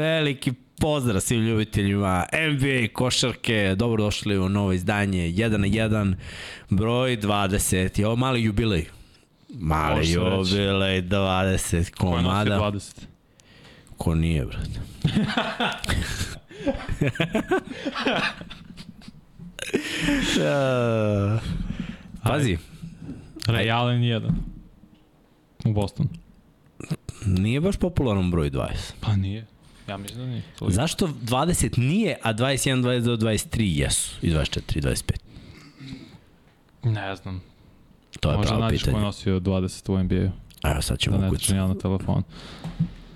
Veliki pozdrav svim ljubiteljima NBA košarke, dobrodošli u novo izdanje 1 na 1, broj 20, je ovo mali jubilej. Mali jubilej, 20 Ko je nosio komada. 20? Ko nije, brate? Uh, Pazi, Ray Allen jedan. U Bostonu. nije baš popularan broj 20. Pa nije. Ja mislim da nije. To je- Zašto 20 nije, a 21, 22, 23 jesu i 24 i 25? Ne znam. To je Možda pravo nađeš ko je pitanje. nosio 20 u NBA-u. Evo sad Da ćemo ne kucati. tražim ja na telefon.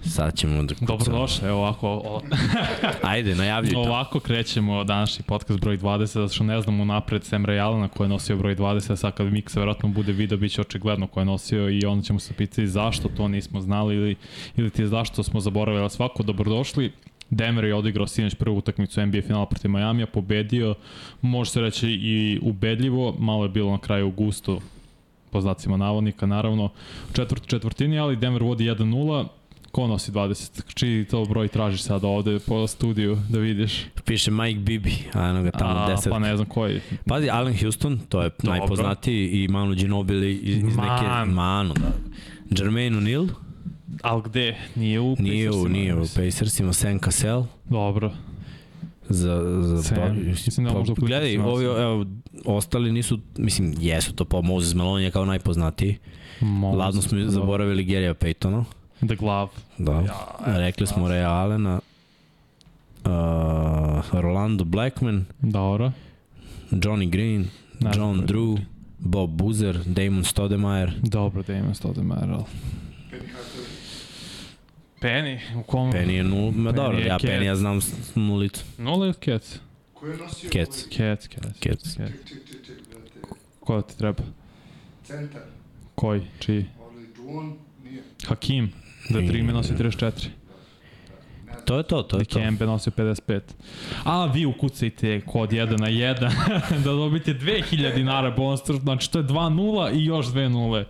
Sad ćemo da kucamo. Dobrodošli, evo ovako, o, Ajde, najavljuj to. ovako krećemo današnji podcast broj 20, zato što ne znamo napred Sam Ray Allena ko je nosio broj 20, a sad kad Miksa verovatno bude video, bit će očigledno ko je nosio i onda ćemo se pitati zašto to nismo znali ili, ili ti zašto smo zaboravili, ali svako dobrodošli. Denver je odigrao sinoć prvu utakmicu NBA finala protiv Majamija, pobedio, može se reći i ubedljivo, malo je bilo na kraju gusto, po znacima navodnika, naravno, u četvrt, četvrtini, ali Denver vodi 1-0, Ko nosi 20? Čiji to broj tražiš sada ovde po studiju da vidiš? Piše Mike Bibi, a eno ga tamo A, 10. Pa ne znam koji. Pazi, Allen Houston, to je Dobro. najpoznatiji i Manu Ginobili iz, iz neke... Man. Manu, da. Jermaine O'Neal, Ali gde? Nije u nije u, Pacersima, nije u. Pacersima, Sam Cassell, Dobro. za, za Sam, pa, mislim da pa, možda gledaj, Clippersima ovi, evo, ostali nisu, mislim, jesu to pa Moses Malone je kao najpoznatiji. Mogu Ladno smo zaboravili Gary'a Paytona. The Glove. Da. Ja, Rekli smo Ray Allena. Uh, Rolando Blackman, Dobro. Johnny Green, ko John Drew, Bob Boozer, Damon Stoudemire. Dobro da ima Stoudemire, ali... Penny, u kom? Penny je nul, ma Penny dobro, ja Cat. Penny ja znam nulicu. Nula ili Cats? Ko je nosio Cats. Cats, Cats. Cats. Ko ti treba? centar, Koji? Čiji? ovaj Juon, nije, Hakim. Da tri me nosi 34. To je to, to je to. Dikembe nosio 55. A vi ukucajte kod 1 na 1 da dobite 2000 dinara bonus, znači to je 2-0 i još 2 nule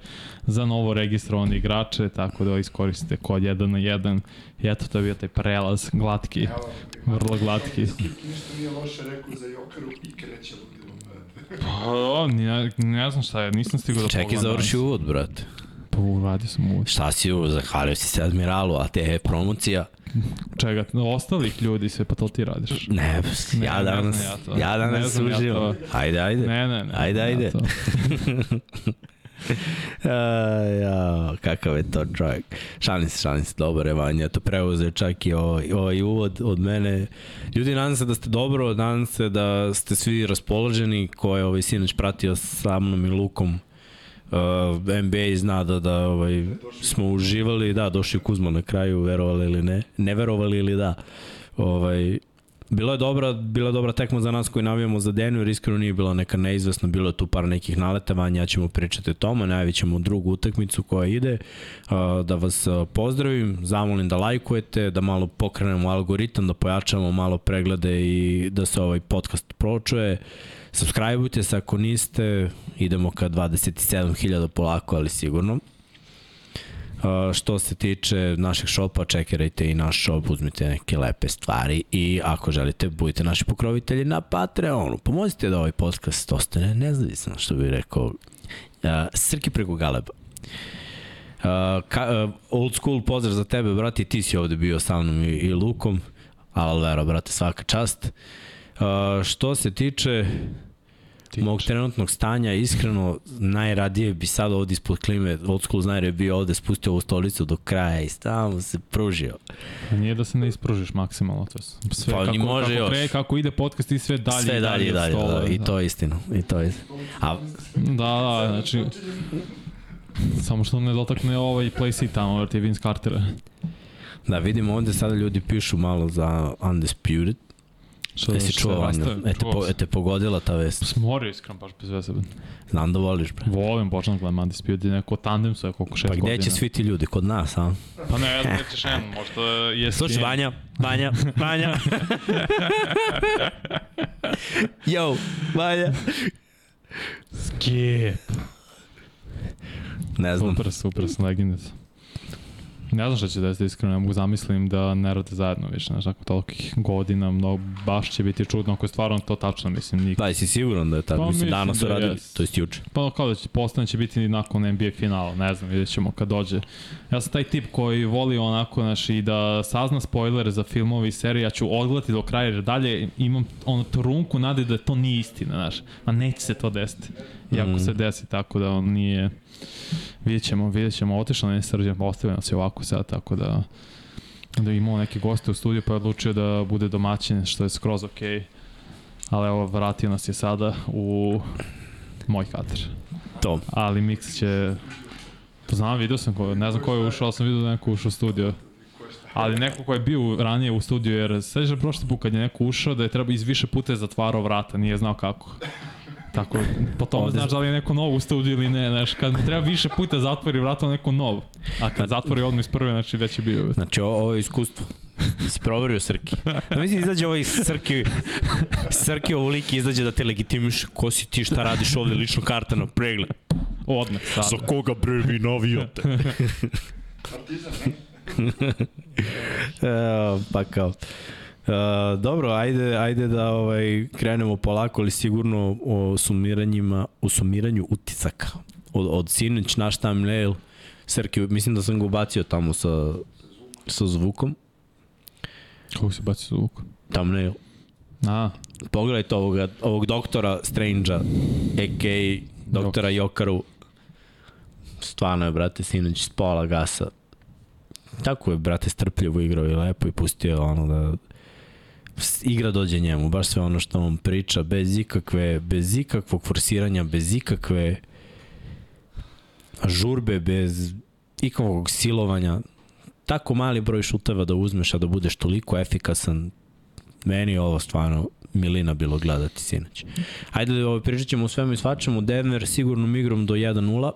za novo registrovane igrače, tako da iskoristite kod 1 na 1. I eto, to je bio taj prelaz, glatki, vrlo glatki. Ništa nije loše rekao za Jokaru i kreće. Pa, ne, ne znam šta je, nisam stigao da Čekaj, završi uvod, brate. Pa, uradio sam uvod. Šta si uvod, zahvalio si se Admiralu, a te je promocija. Čega, ostalih ljudi sve, pa to ti radiš. Ne, Ne, ja ne danas, znam ja to. ja Ne danas ja uživam. to. Ajde, ajde. Ne, ne, ne. Ajde, ja ajde. to. A, ja, kakav je to čovjek. Šalim se, šalim se, dobar je Vanja, to preuzeo čak i ovaj, ovaj uvod od mene. Ljudi, nadam se da ste dobro, nadam se da ste svi raspoloženi, ko je ovaj sinoć pratio sa mnom i Lukom. Uh, NBA zna da, da ovaj, smo uživali, da, došli Kuzma na kraju, verovali ili ne, ne verovali ili da. Ovaj, Bila je dobra, bila je dobra tekma za nas koji navijamo za Denver, iskreno nije bila neka neizvesna, bilo je tu par nekih naletavanja, ja ćemo pričati o tome, najavit ćemo drugu utakmicu koja ide, a, da vas a, pozdravim, zamolim da lajkujete, da malo pokrenemo algoritam, da pojačamo malo preglede i da se ovaj podcast pročuje. Subscribeujte se ako niste, idemo ka 27.000 polako, ali sigurno. Uh, što se tiče našeg šopa, čekirajte i naš šop, uzmite neke lepe stvari i ako želite, budite naši pokrovitelji na Patreonu. Pomozite da ovaj podcast ostane nezavisan, što bih rekao uh, Srki preko Galeba. Uh, ka, uh, old school pozdrav za tebe, brati, ti si ovde bio sa mnom i, i Lukom. Alvaro, brate, svaka čast. Uh, što se tiče mog trenutnog stanja, iskreno, najradije bi sad ovde ispod klime, old school znajer je bio ovde, spustio ovu stolicu do kraja i stavno se pružio. Nije da se ne ispružiš maksimalno, to je sve Pa kako, ni može kako, još. Kre, kako ide podcast i sve dalje Sve i dalje i od dalje, stola, da, i to je istina, i to je istina. A, Da, da, znači, samo što ne dotakne ovaj place tamo, jer ti je Vince Cartera. da, vidimo ovde sada ljudi pišu malo za Undisputed. Što, Jesi čuo, Vanja? rastaje? E te, po, e te pogodila ta vest. Smorio iskren, baš bez veze. Znam da voliš, bre. Volim, počnem gledam Undisputed, neko tandem su je koliko šest Pa godina. gde će svi ti ljudi? Kod nas, a? Pa ne, ja ćeš jedan, možda je Slušaj, Vanja, Vanja, Vanja. Yo, Vanja. Skip. Ne znam. Super, super, sam legendac. Ne znam šta će desiti iskreno, ne mogu zamislim da ne rade zajedno više, znaš, nakon tolikih godina, mnogo, baš će biti čudno ako je stvarno to tačno, mislim, nik... Da, jesi siguran da je tako? Pa, mislim, danas da radili, jes. to jest juče. Pa kao da će postane će biti nakon NBA finala, ne znam, vidjet ćemo kad dođe. Ja sam taj tip koji voli onako, znaš, i da sazna spoilere za filmove i serije, ja ću odgledati do kraja, jer dalje imam ono trunku nade da to nije istina, znaš. Ma neće se to desiti. Iako Mhm. se desi tako da on nije... Vidjet ćemo, vidjet ćemo, otišao na srđan, postavio nas je ovako sad, tako da da je imao neke goste u studiju pa je odlučio da bude domaćin, što je skroz okej. Okay. Ali evo, vratio nas je sada u moj kater. To. Ali Mix će... Znam, vidio sam ko, ne znam ko je ušao, ali sam vidio da neko ušao u studio. Ali neko ko je bio ranije u studiju, jer sveđa prošli put kad je neko ušao da je treba iz više puta je zatvarao vrata, nije znao kako. Tako, po tome znaš da li je neko nov u studiju ili ne, znaš, kad treba više puta zatvori vrata, neko nov. A kad zatvori odmah iz prve, znači već je bio. Znači, ovo, ovo je iskustvo. Si proverio Srki. Da mislim, izađe ovaj Srki, Srki ovo lik izađe da te legitimiš ko si ti, šta radiš ovde, lično karta na pregled. Odmah, sad. Za koga bre vi navijate? Partizan, ne? E, pa kao. E, dobro, ajde, ajde da ovaj krenemo polako, ali sigurno o sumiranjima, o sumiranju utisaka. Od, od sinoć naš thumbnail, Srki, mislim da sam ga ubacio tamo sa, sa zvukom, Kako se baci zvuk? thumbnail. A, Pogledajte ovoga, ovog doktora Strange-a, a.k.a. doktora Jokaru. Stvarno je, brate, sinoć s pola gasa. Tako je, brate, strpljivo igrao i lepo i pustio ono da igra dođe njemu, baš sve ono što on priča, bez ikakve, bez ikakvog forsiranja, bez ikakve žurbe, bez ikakvog silovanja. Tako mali broj šuteva da uzmeš, a da budeš toliko efikasan, meni je ovo stvarno milina bilo gledati sinoć. Ajde, ovo, pričat ćemo o svemu i svačemu. Denver sigurnom igrom do 1-0.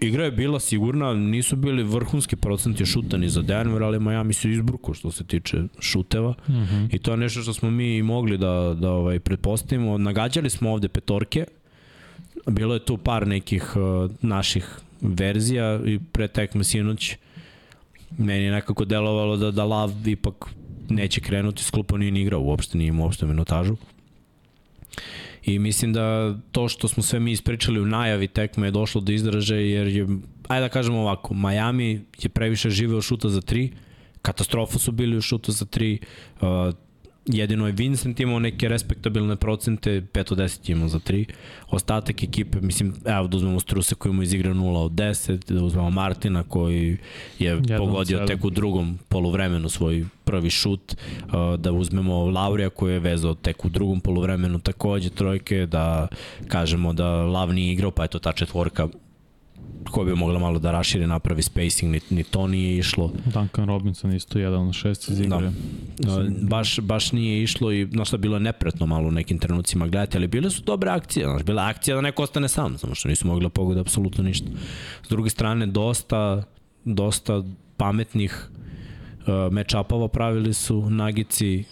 Igra je bila sigurna, nisu bili vrhunski procenti šuta ni za Denver, ali Miami se izbruko što se tiče šuteva. mm -hmm. I to je nešto što smo mi mogli da, da ovaj, pretpostavimo. Nagađali smo ovde petorke. Bilo je tu par nekih uh, naših verzija i pre tekme sinoć meni je nekako delovalo da, da Lav ipak neće krenuti, s klupa nije ni igrao uopšte, nije imao uopšte minutažu. I mislim da to što smo sve mi ispričali u najavi tekme je došlo do izražaja jer je, ajde da kažemo ovako, Miami je previše živeo šuta za tri, katastrofa su bili u šutu za tri, uh, jedino je Vincent imao neke respektabilne procente, 5 od 10 je imao za 3. Ostatak ekipe, mislim, evo da uzmemo Struse koji mu izigra 0 od 10, da uzmemo Martina koji je od pogodio tek u drugom poluvremenu svoj prvi šut, uh, da uzmemo Laurija koji je vezao tek u drugom poluvremenu takođe trojke, da kažemo da Lav nije igrao, pa je to ta četvorka koja bi mogla malo da raširi, napravi spacing, ni, ni to nije išlo. Duncan Robinson isto jedan od šest iz igre. Da. Baš, baš nije išlo i znaš šta, bilo je nepretno malo u nekim trenucima gledati, ali bile su dobre akcije, znaš, bila akcija da neko ostane sam, samo što nisu mogli da pogode apsolutno ništa. S druge strane, dosta, dosta pametnih match-upova pravili su Nagici.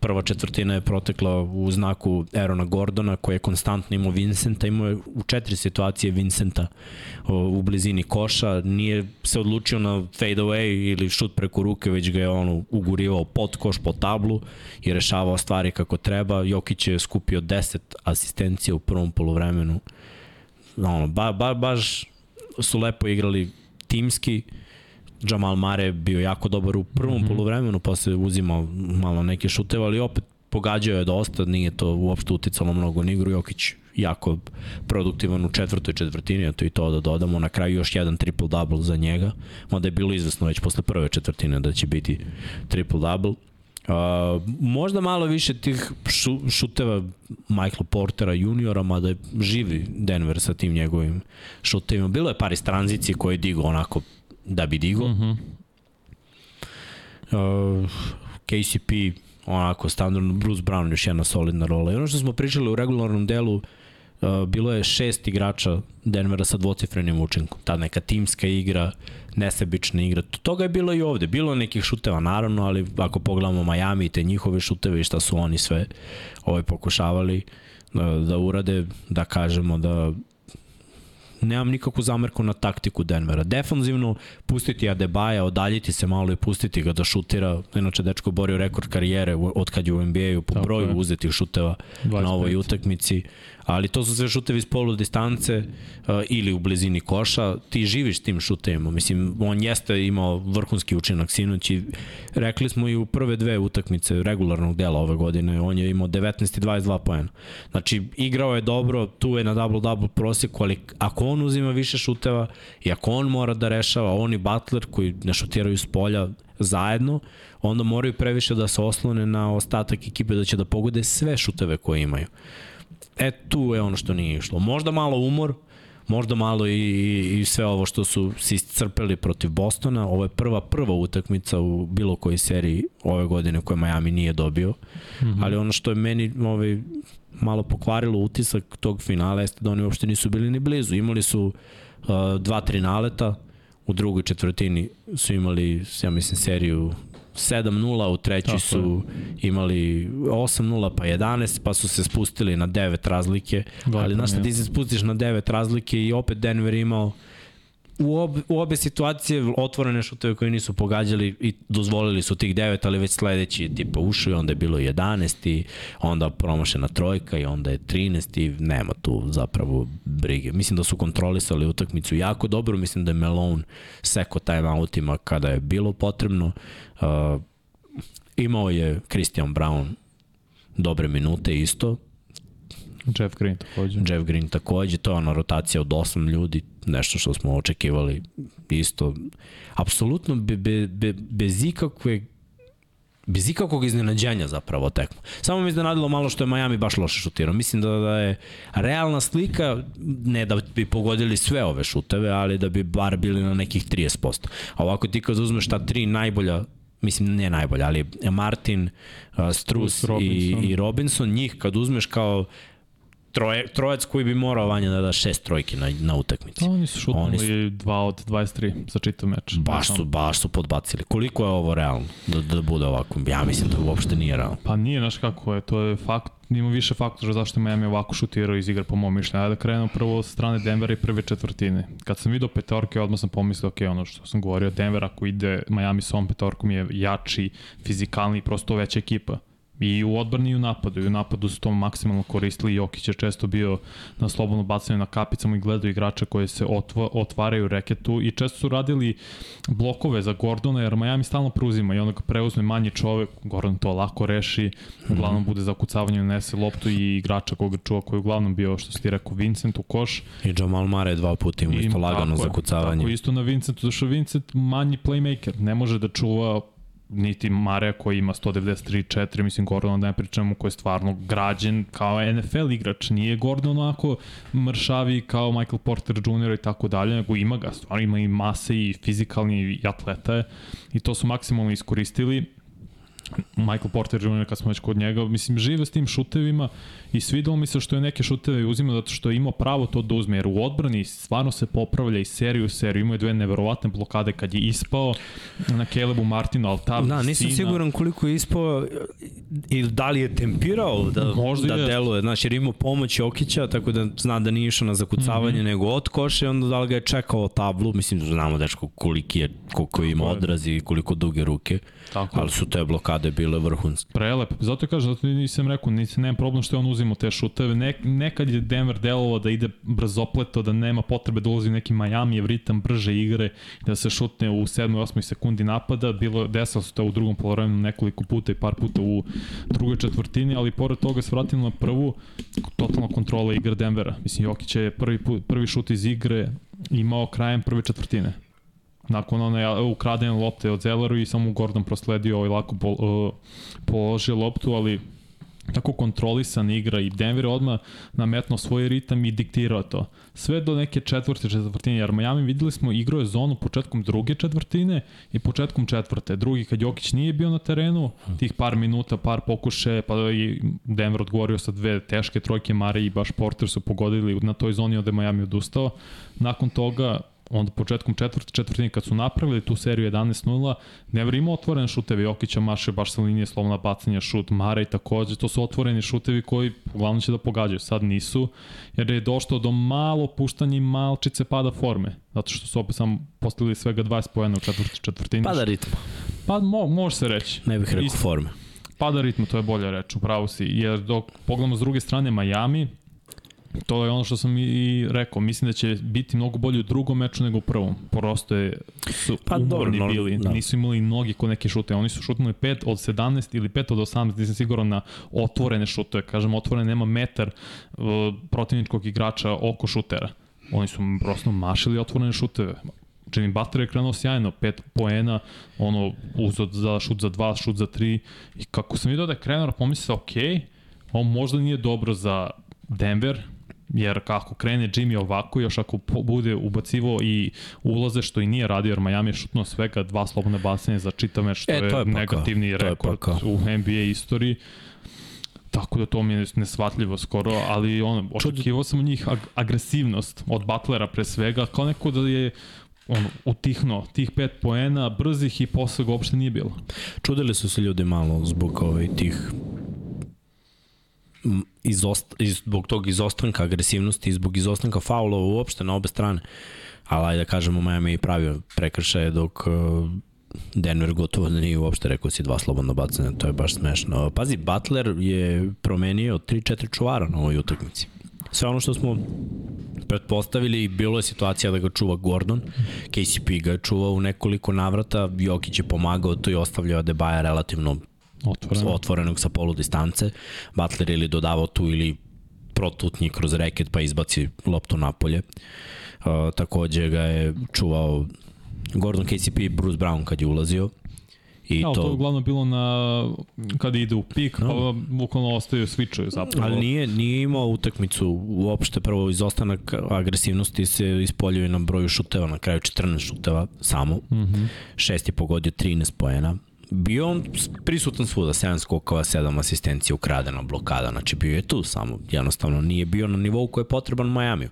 Prva četvrtina je protekla u znaku Erona Gordona koji je konstantno imao Vincenta, imao je u četiri situacije Vincenta u blizini koša, nije se odlučio na fade away ili šut preko ruke, već ga je ono ugurivao pod koš, po tablu i rešavao stvari kako treba. Jokić je skupio 10 asistencija u prvom polovremenu. Ono, ba, ba, baš su lepo igrali timski. Jamal Mare je bio jako dobar u prvom mm -hmm. polovremenu, posle uzimao malo neke šuteve, ali opet pogađao je dosta, nije to uopšte uticalo mnogo na igru. Jokić jako produktivan u četvrtoj četvrtini, a to i to da dodamo. Na kraju još jedan triple-double za njega, mada je bilo izvesno već posle prve četvrtine da će biti triple-double. Uh, možda malo više tih šu, šuteva Michael Portera juniora, mada je živi Denver sa tim njegovim šutevima. Bilo je par iz tranzicije koje je digo onako da bi digo. Mm -hmm. Uh, KCP onako standardno, Bruce Brown još jedna solidna rola. I ono što smo pričali u regularnom delu, uh, bilo je šest igrača Denvera sa dvocifrenim učinkom. Ta neka timska igra, nesebična igra. Toga je bilo i ovde. Bilo je nekih šuteva naravno, ali ako pogledamo Miami i te njihove šuteve i šta su oni sve ovaj, pokušavali da, da urade, da kažemo da nemam nikakvu zamerku na taktiku Denvera. Defanzivno, pustiti Adebaja, odaljiti se malo i pustiti ga da šutira. Inače, dečko borio rekord karijere od kad je u NBA-u po broju uzetih šuteva 25. na ovoj utakmici. Ali to su sve šutevi iz polu distance uh, ili u blizini koša. Ti živiš tim šutevima. Mislim, on jeste imao vrhunski učinak sinoć i rekli smo i u prve dve utakmice regularnog dela ove godine. On je imao 19 i 22 poena. Znači, igrao je dobro, tu je na double-double proseku, ali ako on uzima više šuteva i ako on mora da rešava, on i Butler koji ne šutiraju s polja zajedno, onda moraju previše da se oslone na ostatak ekipe da će da pogode sve šuteve koje imaju. E, tu je ono što nije išlo. Možda malo umor, možda malo i, i, i sve ovo što su se iscrpeli protiv Bostona. Ovo je prva, prva utakmica u bilo kojoj seriji ove godine koje Miami nije dobio. Mm -hmm. Ali ono što je meni ovaj, malo pokvarilo utisak tog finala jeste da oni uopšte nisu bili ni blizu. Imali su uh, dva, tri naleta, u drugoj četvrtini su imali, ja mislim, seriju 7-0, u treći Tako su imali 8-0 pa 11, pa su se spustili na 9 razlike, Gotovo, ali znaš ti se spustiš na 9 razlike i opet Denver imao u, ob, u obe situacije otvorene šuteve koje nisu pogađali i dozvolili su tih 9, ali već sledeći tipa ušao i onda je bilo 11 i onda promašena trojka i onda je 13 i nema tu zapravo brige. Mislim da su kontrolisali utakmicu jako dobro, mislim da je Malone seko timeoutima kada je bilo potrebno. Uh, imao je Christian Brown dobre minute isto, Jeff Green takođe. Jeff Green takođe, to je ona rotacija od 8 ljudi, nešto što smo očekivali isto. Apsolutno be, be, be, bez ikakve bez ikakvog iznenađenja zapravo tekmo. Samo mi iznenadilo malo što je Miami baš loše šutirao. Mislim da, da je realna slika, ne da bi pogodili sve ove šuteve, ali da bi bar bili na nekih 30%. A ovako ti kad uzmeš ta tri najbolja mislim ne najbolja, ali Martin, Strus Robinson. i, i Robinson, njih kad uzmeš kao troje, trojac koji bi morao Vanja da da šest trojki na, na utakmici. Oni su šutnuli oni su, 2 od 23 za čitav meč. Baš su, baš su podbacili. Koliko je ovo realno da, da bude ovako? Ja mislim da uopšte nije realno. Pa nije, znaš kako je, to je fakt, ima više faktora zašto Miami ovako šutirao iz igra po mom mišljenju. Ajde da krenemo prvo sa strane Denvera i prve četvrtine. Kad sam vidio petorke, odmah sam pomislio, ok, ono što sam govorio, Denver ako ide Miami s ovom petorkom je jači, fizikalni, prosto veća ekipa I u odbrani i u napadu. I u napadu su to maksimalno koristili. Jokić je često bio na slobodno bacanju na kapicama i gledao igrača koje se otva, otvaraju reketu i često su radili blokove za Gordona jer Miami stalno preuzima i onda ga preuzme manji čovek, Gordon to lako reši, uglavnom bude za kucavanje nese loptu i igrača koga čuva koji je uglavnom bio, što si ti rekao, Vincent u koš. I Jamal Mare dva puta ima isto lagano za kucavanje. Tako isto na Vincentu, zašto Vincent manji playmaker, ne može da čuva niti Mareja koji ima 193-4, mislim Gordon da ne pričamo koji je stvarno građen kao NFL igrač, nije Gordon onako mršavi kao Michael Porter Jr. i tako dalje, nego ima ga, stvarno ima i mase i fizikalni i atleta je i to su maksimalno iskoristili Michael Porter Jr. kad smo već kod njega, mislim, žive s tim šutevima i svidalo mi se što je neke šuteve uzima zato što je imao pravo to da uzme, jer u odbrani stvarno se popravlja i seriju u seriju, imao je dve neverovatne blokade kad je ispao na Calebu Martinu, ali ta Da, nisam sina... siguran koliko je ispao i da li je tempirao da, Možda da je. deluje, znači jer imao pomoć Jokića, tako da zna da nije išao na zakucavanje, mm -hmm. nego od koše, onda da li ga je čekao tablu, mislim, znamo dečko koliki je, koliko ima odraz i koliko duge ruke. Tako. Ali su te blokade bile vrhunske. Prelep. Zato kažem, zato nisam rekao, nisam, nemam problem što je on uzimo te šuteve. Ne, nekad je Denver delovao da ide brzopleto, da nema potrebe da ulazi u neki Miami ritam brže igre, da se šutne u 7. 8. sekundi napada. Bilo, desilo se to u drugom polovremenu nekoliko puta i par puta u drugoj četvrtini, ali pored toga se vratilo na prvu, totalna kontrola igre Denvera. Mislim, Jokić je prvi, prvi šut iz igre imao krajem prve četvrtine nakon one ukradene lopte od Zelleru i samo Gordon prosledio ovaj lako pol, uh, položio loptu, ali tako kontrolisan igra i Denver je odmah nametno svoj ritam i diktirao to. Sve do neke četvrte četvrtine, jer Miami videli smo igrao je zonu početkom druge četvrtine i početkom četvrte. Drugi kad Jokić nije bio na terenu, tih par minuta, par pokuše, pa i Denver odgovorio sa dve teške trojke, Mare i baš Porter su pogodili na toj zoni, onda je Miami odustao. Nakon toga onda početkom četvrte četvrtine kad su napravili tu seriju 11-0, Denver ima otvorene šuteve, Jokića maše baš sa linije slobodna bacanja šut, Mare i takođe, to su otvoreni šutevi koji uglavnom će da pogađaju, sad nisu, jer je došlo do malo puštanja i malčice pada forme, zato što su opet samo postavili svega 20 pojena u četvrti četvrtini. Pada ritma. Pa mo, može se reći. Ne bih rekao Isto. forme. Pada ritma, to je bolja reč, upravo si. Jer dok pogledamo s druge strane Miami, to je ono što sam i rekao, mislim da će biti mnogo bolji u drugom meču nego u prvom. Prosto je, su Pa dobro, umorni no, bili, da. nisu imali noge ko neke šute. Oni su šutnuli 5 od 17 ili 5 od 18, nisam siguran na otvorene šutove. Kažem, otvorene nema metar uh, protivničkog igrača oko šutera. Oni su prosto mašili otvorene šuteve. Jimmy Butler je krenuo sjajno, 5 poena, ono, uzod za šut za 2, šut za 3 i kako sam vidio da je krenuo, pomislio, ok, ovo možda nije dobro za Denver, jer kako krene Jimmy ovako, još ako bude ubacivo i ulaze što i nije radio, jer Miami je šutnuo svega dva slobodne bacanje za čitav meč, što E, je, to je pakao. negativni To je rekord pakao. u NBA istoriji. Tako da to mi je nesvatljivo skoro, ali ono, očekivao sam od njih ag agresivnost od Butlera pre svega, kao neko da je on utihno tih pet poena, brzih i posle ga uopšte nije bilo. Čudili su se ljudi malo zbog ovaj, tih izost, iz, zbog tog izostanka agresivnosti zbog izostanka faulova uopšte na obe strane. Ali ajde da kažemo, Miami je pravio prekršaje dok uh, Denver gotovo da nije uopšte rekao si dva slobodna bacanja, to je baš smešno. Pazi, Butler je promenio 3-4 čuvara na ovoj utakmici. Sve ono što smo pretpostavili, bilo je situacija da ga čuva Gordon, KCP ga je čuvao u nekoliko navrata, Jokić je pomagao to i ostavljao Adebaja relativno Otvoreno. otvorenog sa polu distance. Butler ili dodavao tu ili protutnji kroz reket pa izbaci loptu napolje. Uh, takođe ga je čuvao Gordon KCP i Bruce Brown kad je ulazio. I Ja, to... to je uglavnom bilo na kada ide u pik, No. pa bukvalno ostaju switchuju zapravo. Ali nije, nije imao utakmicu uopšte prvo izostanak agresivnosti se ispoljuje na broju šuteva na kraju 14 šuteva samo mm. -hmm. šest je pogodio 13 poena bio on prisutan svuda 7 skokova, 7 asistencija ukradena blokada, znači bio je tu samo jednostavno nije bio na nivou koji je potreban Majamiju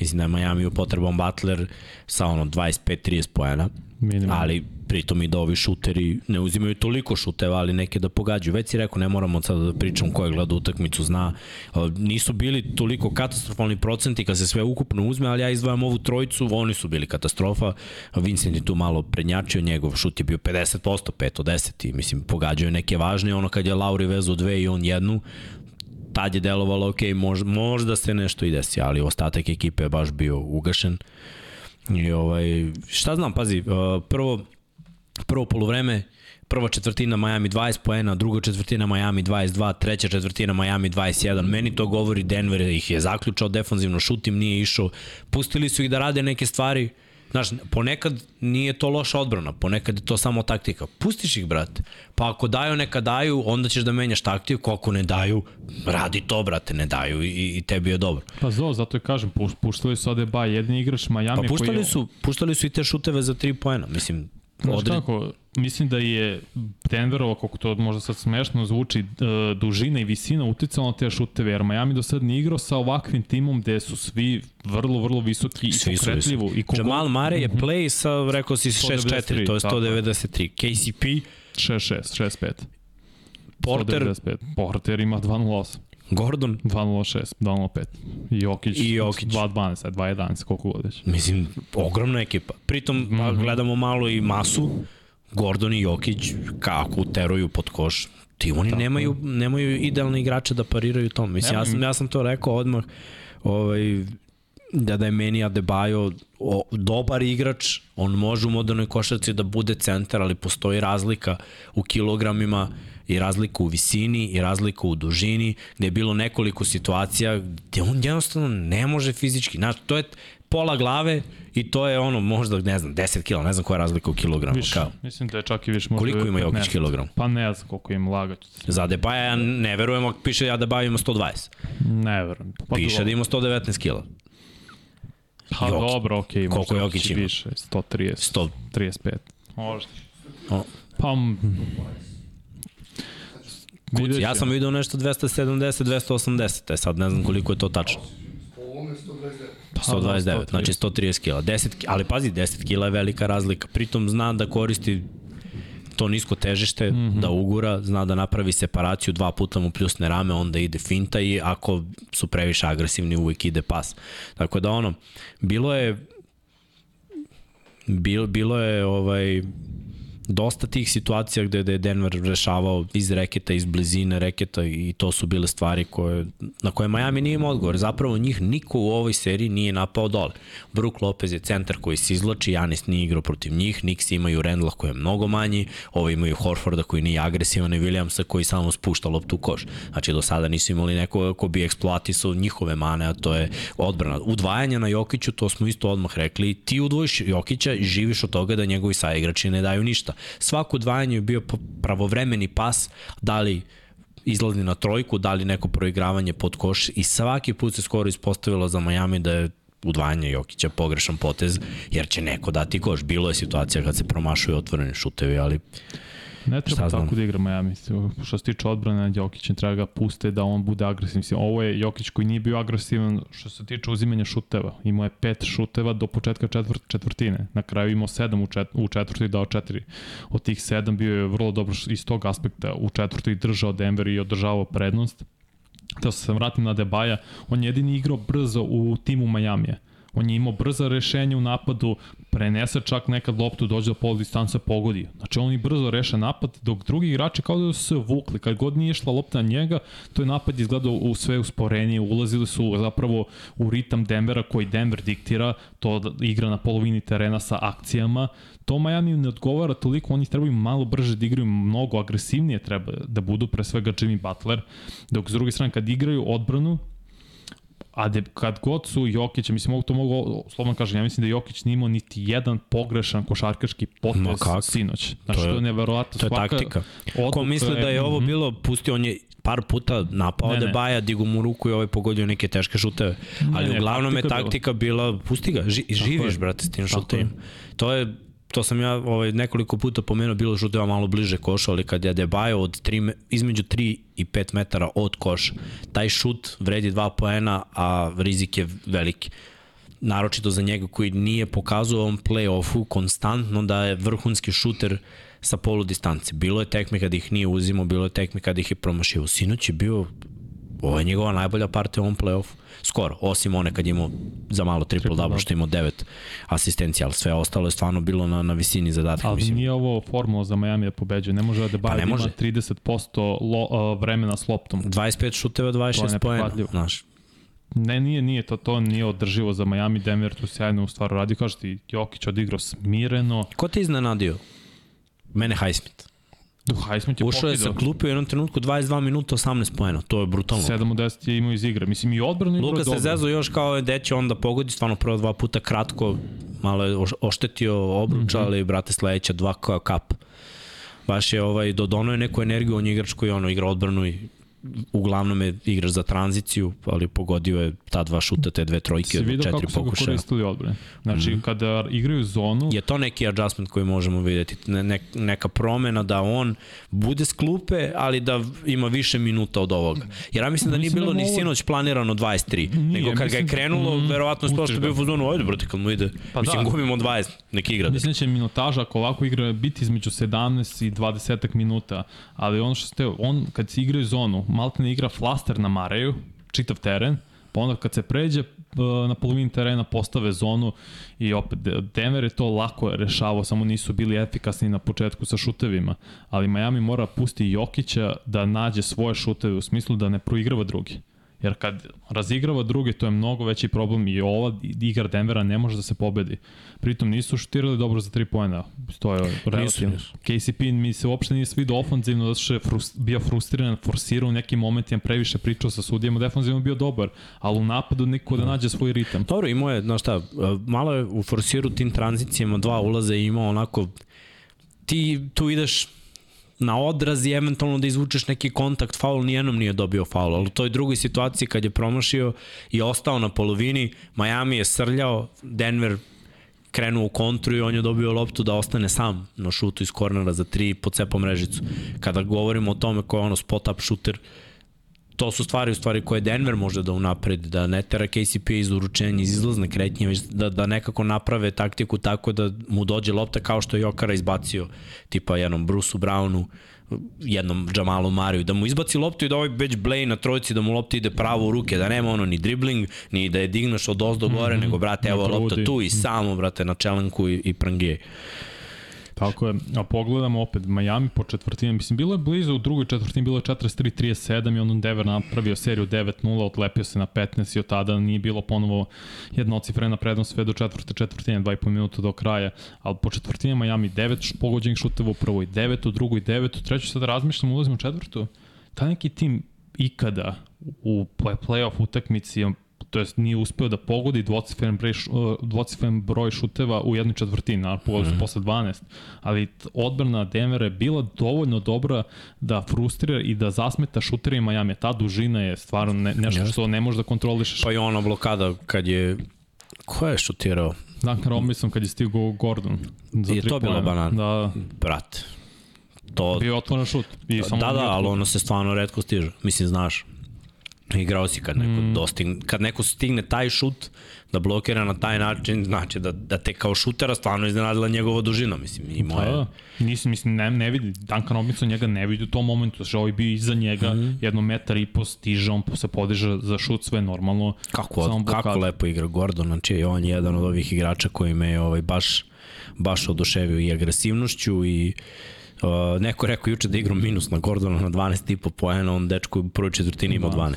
mislim da je Majamiju potreban Butler sa ono 25-30 poena Minimum. ali pritom i da ovi šuteri ne uzimaju toliko šuteva, ali neke da pogađaju. Već si rekao, ne moramo sad da pričam ko je gleda utakmicu, zna. Nisu bili toliko katastrofalni procenti kad se sve ukupno uzme, ali ja izdvajam ovu trojicu, oni su bili katastrofa. Vincent je tu malo prednjačio, njegov šut je bio 50%, 5 od 10 i mislim pogađao je neke važne, ono kad je Lauri vezao dve i on jednu, tad je delovalo, ok, mož, možda se nešto i desi, ali ostatak ekipe je baš bio ugašen. I ovaj, šta znam, pazi, prvo, prvo polovreme, prva četvrtina Miami 20 poena, druga četvrtina Miami 22, treća četvrtina Miami 21. Meni to govori Denver ih je zaključao defanzivno, šut im nije išao. Pustili su ih da rade neke stvari. Znaš, ponekad nije to loša odbrana, ponekad je to samo taktika. Pustiš ih, brate. Pa ako daju, neka daju, onda ćeš da menjaš taktiku, ako ne daju, radi to, brate, ne daju i, i tebi je dobro. Pa zo, zato i kažem, pu- puštali su Adebayo, jedan igrač Miami Pa puštali koji... su, puštali su i te šuteve za 3 poena, mislim, Znaš odred... kako, mislim da je Denverova, koliko to možda sad smešno zvuči, e, dužina i visina uticala na te šuteve, jer Miami do sad nije igrao sa ovakvim timom gde su svi vrlo, vrlo visoki i Svi su pokretljivo. visoki. I kogo... Jamal Murray je play sa, rekao si, 6-4, to je 193, tako je. 193. KCP, 6-6, 6-5. Porter, 195. Porter ima 2.08. Gordon, 2.06, 2.05. I Jokić, I Jokić. 2.12, a 2.11, koliko god već. mislim, ogromna ekipa. Pritom, mm Mhm. -hmm. gledamo malo i masu, Gordon i Jokić kako uteruju pod koš. Ti oni nemaju, nemaju idealne igrače da pariraju tom. Mislim, ja sam, ja sam to rekao odmah, ovaj, da da je meni Adebayo o, dobar igrač, on može u modernoj košarci da bude centar, ali postoji razlika u kilogramima i razlika u visini i razlika u dužini, gde je bilo nekoliko situacija gde on jednostavno ne može fizički. Znaš, to je pola glave i to je ono možda, ne znam, 10 kila, ne znam koja je razlika u kilogramu. Više, Kao. mislim da je čak i više možda... Koliko ima Jokić 15. kilogram? Pa ne znam koliko ima lagać. Za Adebayo ja ne verujem ako piše Adebayo ima 120. Ne verujem. Pa Piše da ima 119 kila. Pa Jokić. dobro, okej, okay, Koliko Jokić Jokić ima? više, 130, 100. 35. Možda. O. Pa, vidjet ja sam vidio nešto 270, 280, e sad ne znam koliko je to tačno. Po ovome 129. Pa 129, znači 130 kila. 10, ki- ali pazi, 10 kila je velika razlika. Pritom zna da koristi to nisko težište, mm -hmm. da ugura, zna da napravi separaciju, dva puta mu pljusne rame, onda ide finta i ako su previše agresivni, uvijek ide pas. Tako da ono, bilo je bilo, bilo je ovaj dosta tih situacija gde, gde je Denver rešavao iz reketa, iz blizine reketa i to su bile stvari koje, na koje Miami nije imao odgovor. Zapravo njih niko u ovoj seriji nije napao dole. Brook Lopez je centar koji se izlači, Janis nije igrao protiv njih, Knicks imaju Randla koji je mnogo manji, ovi imaju Horforda koji nije agresivan i Williamsa koji samo spušta loptu u koš. Znači do sada nisu imali neko ko bi eksploatisao njihove mane, a to je odbrana. Udvajanje na Jokiću, to smo isto odmah rekli, ti udvojiš Jokića i živiš od toga da njegovi saigrači ne daju ništa. Svako udvajanje je bio pravovremeni pas, da li izlazni na trojku, da li neko proigravanje pod koš i svaki put se skoro ispostavilo za Miami da je udvajanje Jokića pogrešan potez, jer će neko dati koš. Bilo je situacija kad se promašuju otvoreni šutevi, ali Ne treba Šta tako znam? da igra Miami. Što se tiče odbrane, Jokića treba ga puste da on bude agresivan. Mislim, ovo je Jokić koji nije bio agresivan što se tiče uzimanja šuteva. Imao je pet šuteva do početka četvrt, četvrtine. Na kraju imao sedam u, čet, u četvrti dao četiri. Od tih sedam bio je vrlo dobro iz tog aspekta. U četvrti držao Denver i održavao prednost. Da se vratim na Debaja, on je jedini igrao brzo u timu Majamija. On je imao brza rešenja u napadu, prenese čak nekad loptu, dođe do pol distance, pogodi. Znači on i brzo reše napad, dok drugi igrači kao da su se vukli. Kad god nije išla lopta na njega, to je napad izgledao u sve usporenije, ulazili su zapravo u ritam Denvera koji Denver diktira, to da igra na polovini terena sa akcijama. To Miami ne odgovara toliko, oni trebaju malo brže da igraju, mnogo agresivnije treba da budu, pre svega Jimmy Butler, dok s druge strane kad igraju odbranu, a de, kad god su Jokić, mislim mogu to mogu slobodno kažem, ja mislim da Jokić nije imao niti jedan pogrešan košarkaški Ma potez kako? sinoć. Znači To je- to je neverovatno. to je Svaka taktika. odluka Ko misli da je ovo bilo, pustio, on je par puta napao Ne, ne, ne. Debaja, digu mu ruku i ovaj pogodio neke teške šuteve. Ali ne, uglavnom je taktika je taktika bila, pusti ga, ži, živiš, brate, s tim šutevima. To je to sam ja ovaj, nekoliko puta pomenuo, bilo šuteva malo bliže koša, ali kad je Debajo od 3, me- između 3 i 5 metara od koša, taj šut vredi 2 poena, a rizik je veliki naročito za njega koji nije pokazao ovom play-offu konstantno da je vrhunski šuter sa polu distance. Bilo je tekme kada ih nije uzimao, bilo je tekme kada ih je promašio. Sinoć je bio ovo je njegova najbolja partija u ovom play-offu. Skoro, osim one kad je imao za malo triple double što je imao 9 asistencija, ali sve ostalo je stvarno bilo na, na visini zadatka. Ali mislim. nije ovo formula za Miami da pobeđuje. Ne može da Debaja Pa ima može. 30% lo, uh, vremena s loptom. 25 šuteva, To je 26 poena. neprihvatljivo. Znaš, Ne, nije, nije, to, to nije održivo za Miami. Denver tu sjajno u stvaru radi. Kažeš ti, Jokić odigrao smireno. ko te iznenadio? Mene Highsmith. Highsmith je Ušao je sa klupe u jednom trenutku 22 minuta 18 poena. To je brutalno. 7 od 10 je imao iz igre. Mislim, i odbranu igrao Luka se zezo još kao da će onda pogodi, stvarno prvo dva puta kratko, malo je oš- oštetio obruč, mm -hmm. ali brate sledeća dva kao kap. Baš je ovaj, dodono je neku energiju, on je igrač koji ono, igra odbranu i uglavnom je igrač za tranziciju, ali pogodio je ta dva šuta, te dve trojke Si od vidio četiri kako su ga pokušaja. koristili odbrane. Znači, mm -hmm. kada igraju zonu, Je to neki adjustment koji možemo videti, ne, ne, neka promena da on bude s klupe, ali da ima više minuta od ovoga. Jer ja mislim da nije Mislim bilo da ni ovo- sinoć planirano 23, Nije, nego kad ga je mislim- krenulo, mm, verovatno je to što je bio u fazonu, ajde brate, kad mu ide, Pa mislim da. gubimo 20, neki igra. Mislim da će minutaža ako ovako igra biti između 17 i 20 minuta, ali ono što ste, on kad se igraju zonu, malte ne igra flaster na Mareju, čitav teren, pa onda kad se pređe uh, na polovini terena postave zonu i opet De- Denver je to lako rešavao, samo nisu bili efikasni na početku sa šutevima, ali Miami mora pusti Jokića da nađe svoje šuteve u smislu da ne proigrava drugi. Jer kad razigrava druge, to je mnogo veći problem i ova igra Denvera ne može da se pobedi. Pritom nisu šutirali dobro za 3 poena. To je relativno. KCP mi se uopšte nije svidio ofanzivno zato što je frust, bio frustriran, forsirao u nekim momentima, previše pričao sa sudijama, defanzivno bio dobar, ali u napadu niko da nađe svoj ritam. Dobro, imao je, znaš šta, malo je u forsiru tim tranzicijama dva ulaza i imao onako, ti tu ideš na odraz i eventualno da izvučeš neki kontakt, faul nijednom nije dobio faul, ali u toj drugoj situaciji kad je promašio i ostao na polovini, Miami je srljao, Denver krenuo u kontru i on je dobio loptu da ostane sam na šutu iz kornera za tri i pocepao mrežicu. Kada govorimo o tome ko je ono spot-up šuter, to su stvari u stvari koje Denver može da unapredi, da ne tera KCP iz uručenja, iz izlazne kretnje, već da, da nekako naprave taktiku tako da mu dođe lopta kao što je Jokara izbacio tipa jednom Bruceu Brownu, jednom Jamalu Mariju, da mu izbaci loptu i da ovaj već Blay na trojici, da mu lopta ide pravo u ruke, da nema ono ni dribling, ni da je digneš od ozdo gore, mm -hmm. nego brate, evo lopta tu i samo, brate, na čelenku i, i prangije. Tako je, a pogledamo opet Miami po četvrtini, mislim bilo je blizu u drugoj četvrtini, bilo je 43-37 i on Denver napravio seriju 9-0, otlepio se na 15 i od tada nije bilo ponovo jednocifrena prednost sve do četvrte četvrtine, 2,5 minuta do kraja, ali po četvrtini Miami 9 pogođenih šuteva u prvoj, 9 u drugoj, 9 u trećoj, sada razmišljam, ulazimo u četvrtu, ta neki tim ikada u play-off utakmici to jest nije uspeo da pogodi dvocifren broj, dvocifren broj šuteva u jednoj četvrtini, pogodio mm. posle 12, ali odbrana Denvera je bila dovoljno dobra da frustrira i da zasmeta šuterima Miami. Ta dužina je stvarno ne, nešto što ne može da kontrolišeš. Pa i ona blokada kad je Ko je šutirao? Duncan Robinson kad je stigao Gordon. Za je to bila banana? Da. Brat. To... Bio otvoren šut. I samo da, da, ali ono se stvarno redko stiže. Mislim, znaš, igrao si kad neko, mm. dostigne, kad neko stigne taj šut da blokira na taj način, znači da, da te kao šutera stvarno iznenadila njegova dužina, mislim, i moje. Da, nisam, mislim, ne, ne vidi, Duncan Robinson njega ne vidi u tom momentu, što ovaj bio iza njega, mm. jedno metar i po stiže, on se podiže za šut, sve normalno. Kako, od, kako lepo igra Gordon, znači on je jedan od ovih igrača koji me je ovaj, baš, baš oduševio i agresivnošću i Uh, neko rekao juče da igram minus na Gordona na 12,5 poena, on dečko u prvoj četvrtini ima 12.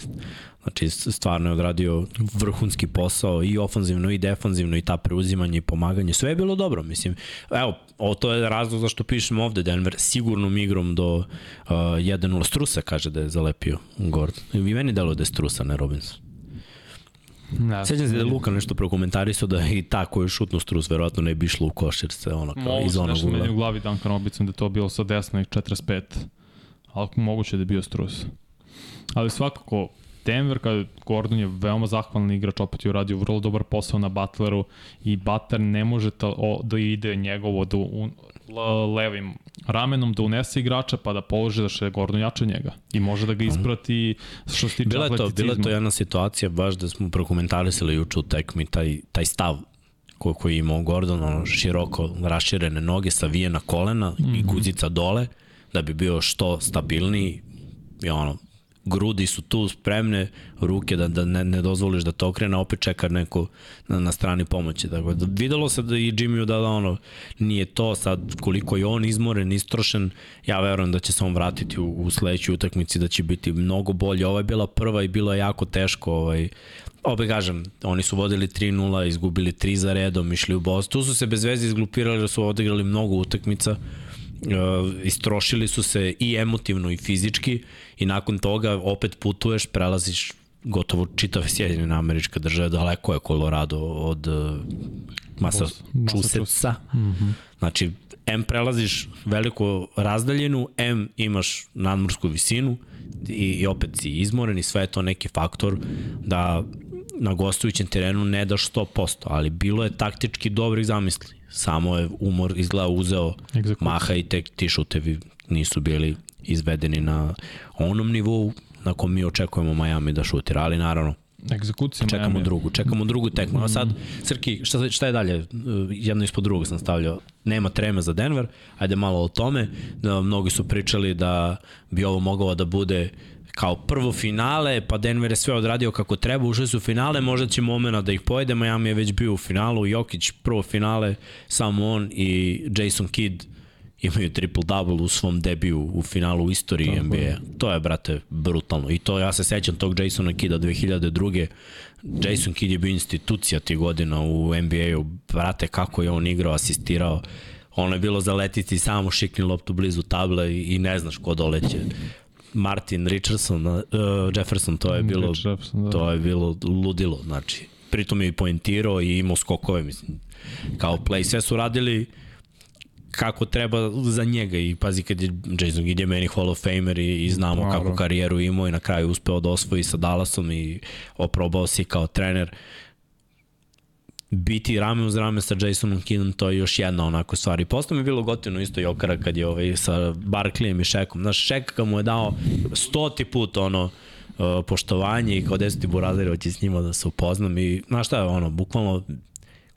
Znači, stvarno je odradio vrhunski posao i ofanzivno i defanzivno i ta preuzimanje i pomaganje. Sve je bilo dobro, mislim. Evo, ovo to je razlog zašto pišem ovde. Denver sigurnom igrom do uh, 1-0. Strusa kaže da je zalepio Gordon. I meni delo da je Strusa, ne Robinson. Da. Sećam se da je Luka nešto prokomentarisao da i ta koju šutnu strus verovatno ne bi išlo u košer se ono kao iz onog ugla. Mogu u glavi Duncan Robinson da to bilo sa desna i 45. Ali moguće da je bio strus. Ali svakako Denver, kada Gordon je veoma zahvalan igrač, opet je uradio vrlo dobar posao na Butleru i Butler ne može ta, o, da ide njegovo da un, levim ramenom da unese igrača pa da položi da še Gordon jače njega i može da ga isprati što se tiče bila je to, bila je to jedna situacija baš da smo prokomentarisali juče u tekmi taj, taj stav koji, koji imao Gordon, ono široko raširene noge, savijena kolena mm -hmm. i mhm. guzica dole, da bi bio što stabilniji i ono, grudi su tu spremne, ruke da, da ne, ne dozvoliš da to okrene, opet čeka neko na, na strani pomoći. Dakle, da, videlo se da i Jimmy da, da ono, nije to sad koliko je on izmoren, istrošen, ja verujem da će se on vratiti u, u sledećoj utakmici, da će biti mnogo bolje. Ova je bila prva i bilo je jako teško, ovaj, Obe kažem, oni su vodili 3-0, izgubili 3 za redom, išli u Boston. Tu su se bez veze izglupirali da su odigrali mnogo utakmica istrošili su se i emotivno i fizički i nakon toga opet putuješ, prelaziš gotovo čitave Sjedinjene američke države, daleko je Colorado od uh, Massachusettsa. Mm -hmm. Znači, M prelaziš veliku razdaljenu, M imaš nadmorsku visinu i, i opet si izmoren i sve je to neki faktor da na gostujućem terenu ne daš 100%, ali bilo je taktički dobrih zamisli samo je umor izgleda uzeo Executive. maha i tek ti šutevi nisu bili izvedeni na onom nivou na kom mi očekujemo Miami da šutira, ali naravno Egzekucija čekamo Miami. drugu, čekamo drugu tekmu. A sad, Srki, šta, šta je dalje? Jedno ispod drugog sam stavljao. Nema treme za Denver, ajde malo o tome. Da, mnogi su pričali da bi ovo moglo da bude kao prvo finale, pa Denver je sve odradio kako treba, ušli su u finale, možda će momena da ih pojede, Miami je već bio u finalu, Jokić prvo finale, samo on i Jason Kidd imaju triple-double u svom debiju u finalu u istoriji Tako NBA. To je, brate, brutalno. I to, ja se sećam tog Jasona Kida 2002. Jason Kidd je bio institucija tih godina u NBA-u. Brate, kako je on igrao, asistirao. Ono je bilo zaletiti samo šikni loptu blizu table i, i ne znaš ko doleće. Martin Richardson, uh, Jefferson, to je bilo Jefferson, da. to je bilo ludilo, znači pritom je i poentirao i imao skokove, mislim, kao play, sve su radili kako treba za njega i pazi kad je Jason Gideon meni Hall of Famer i, i znamo Dobro. kako karijeru imao i na kraju uspeo da osvoji sa Dallasom i oprobao se kao trener. Uh, biti rame uz rame sa Jasonom Kinom, to je još jedna onako stvar. I posle mi je bilo gotivno isto Jokara kad je ovaj, sa Barklijem i Šekom. Znaš, Šek mu je dao stoti put ono, uh, poštovanje i kao desu ti buraziri, hoće s njima da se upoznam i znaš šta je ono, bukvalno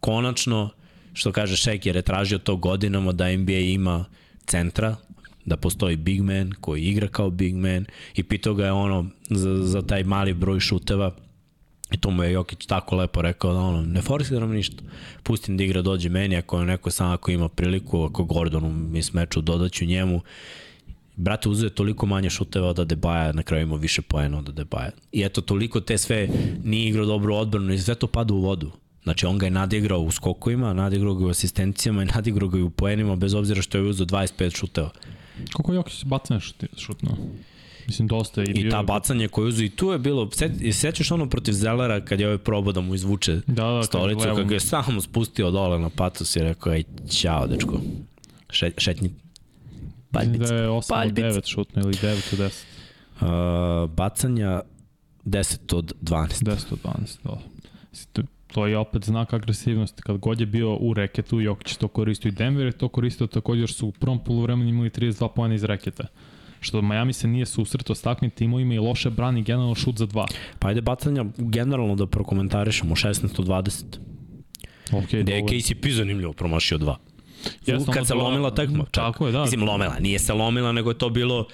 konačno, što kaže Šek jer je tražio to godinama da NBA ima centra, da postoji big man koji igra kao big man i pitao ga je ono za, za taj mali broj šuteva I to mu je Jokić tako lepo rekao da ono, ne forsiram ništa. Pustim da igra dođe meni, ako je neko sam ako ima priliku, ako Gordonu mi smeču, dodaću njemu. Brate, uzeo je toliko manje šuteva od Adebaja, na kraju ima više poena od Adebaja. I eto, toliko te sve nije igrao dobro odbranu i sve to pada u vodu. Znači, on ga je nadigrao u skokovima, nadigrao ga u asistencijama i nadigrao ga i u poenima, bez obzira što je uzeo 25 šuteva. Koliko Jokić bacanje šutno? Mislim, dosta je. I, I ta bacanje koju uzu i tu je bilo, set, sećaš ono protiv Zelera kad je ovaj probao da mu izvuče da, da, stolicu, kako je samo spustio dole na patos i rekao, ej, ćao, dečko, Še, šetnji paljbice. Da je 8 od 9 šutno ili 9 od 10. Uh, bacanja 10 od 12. 10 od 12, da. To je opet znak agresivnosti. Kad god je bio u reketu, Jokić to koristio i Denver je to koristio također su u prvom polovremenu imali 32 pojena iz reketa što Miami se nije susretao s takvim timovima i loše brani generalno šut za dva. Pa ajde bacanja generalno da prokomentarišemo 16 od 20. Ok, Gde je KCP zanimljivo promašio dva. Jesno, kad se lomila tekma. Tako je, da. Mislim, lomila. Nije se lomila, nego je to bilo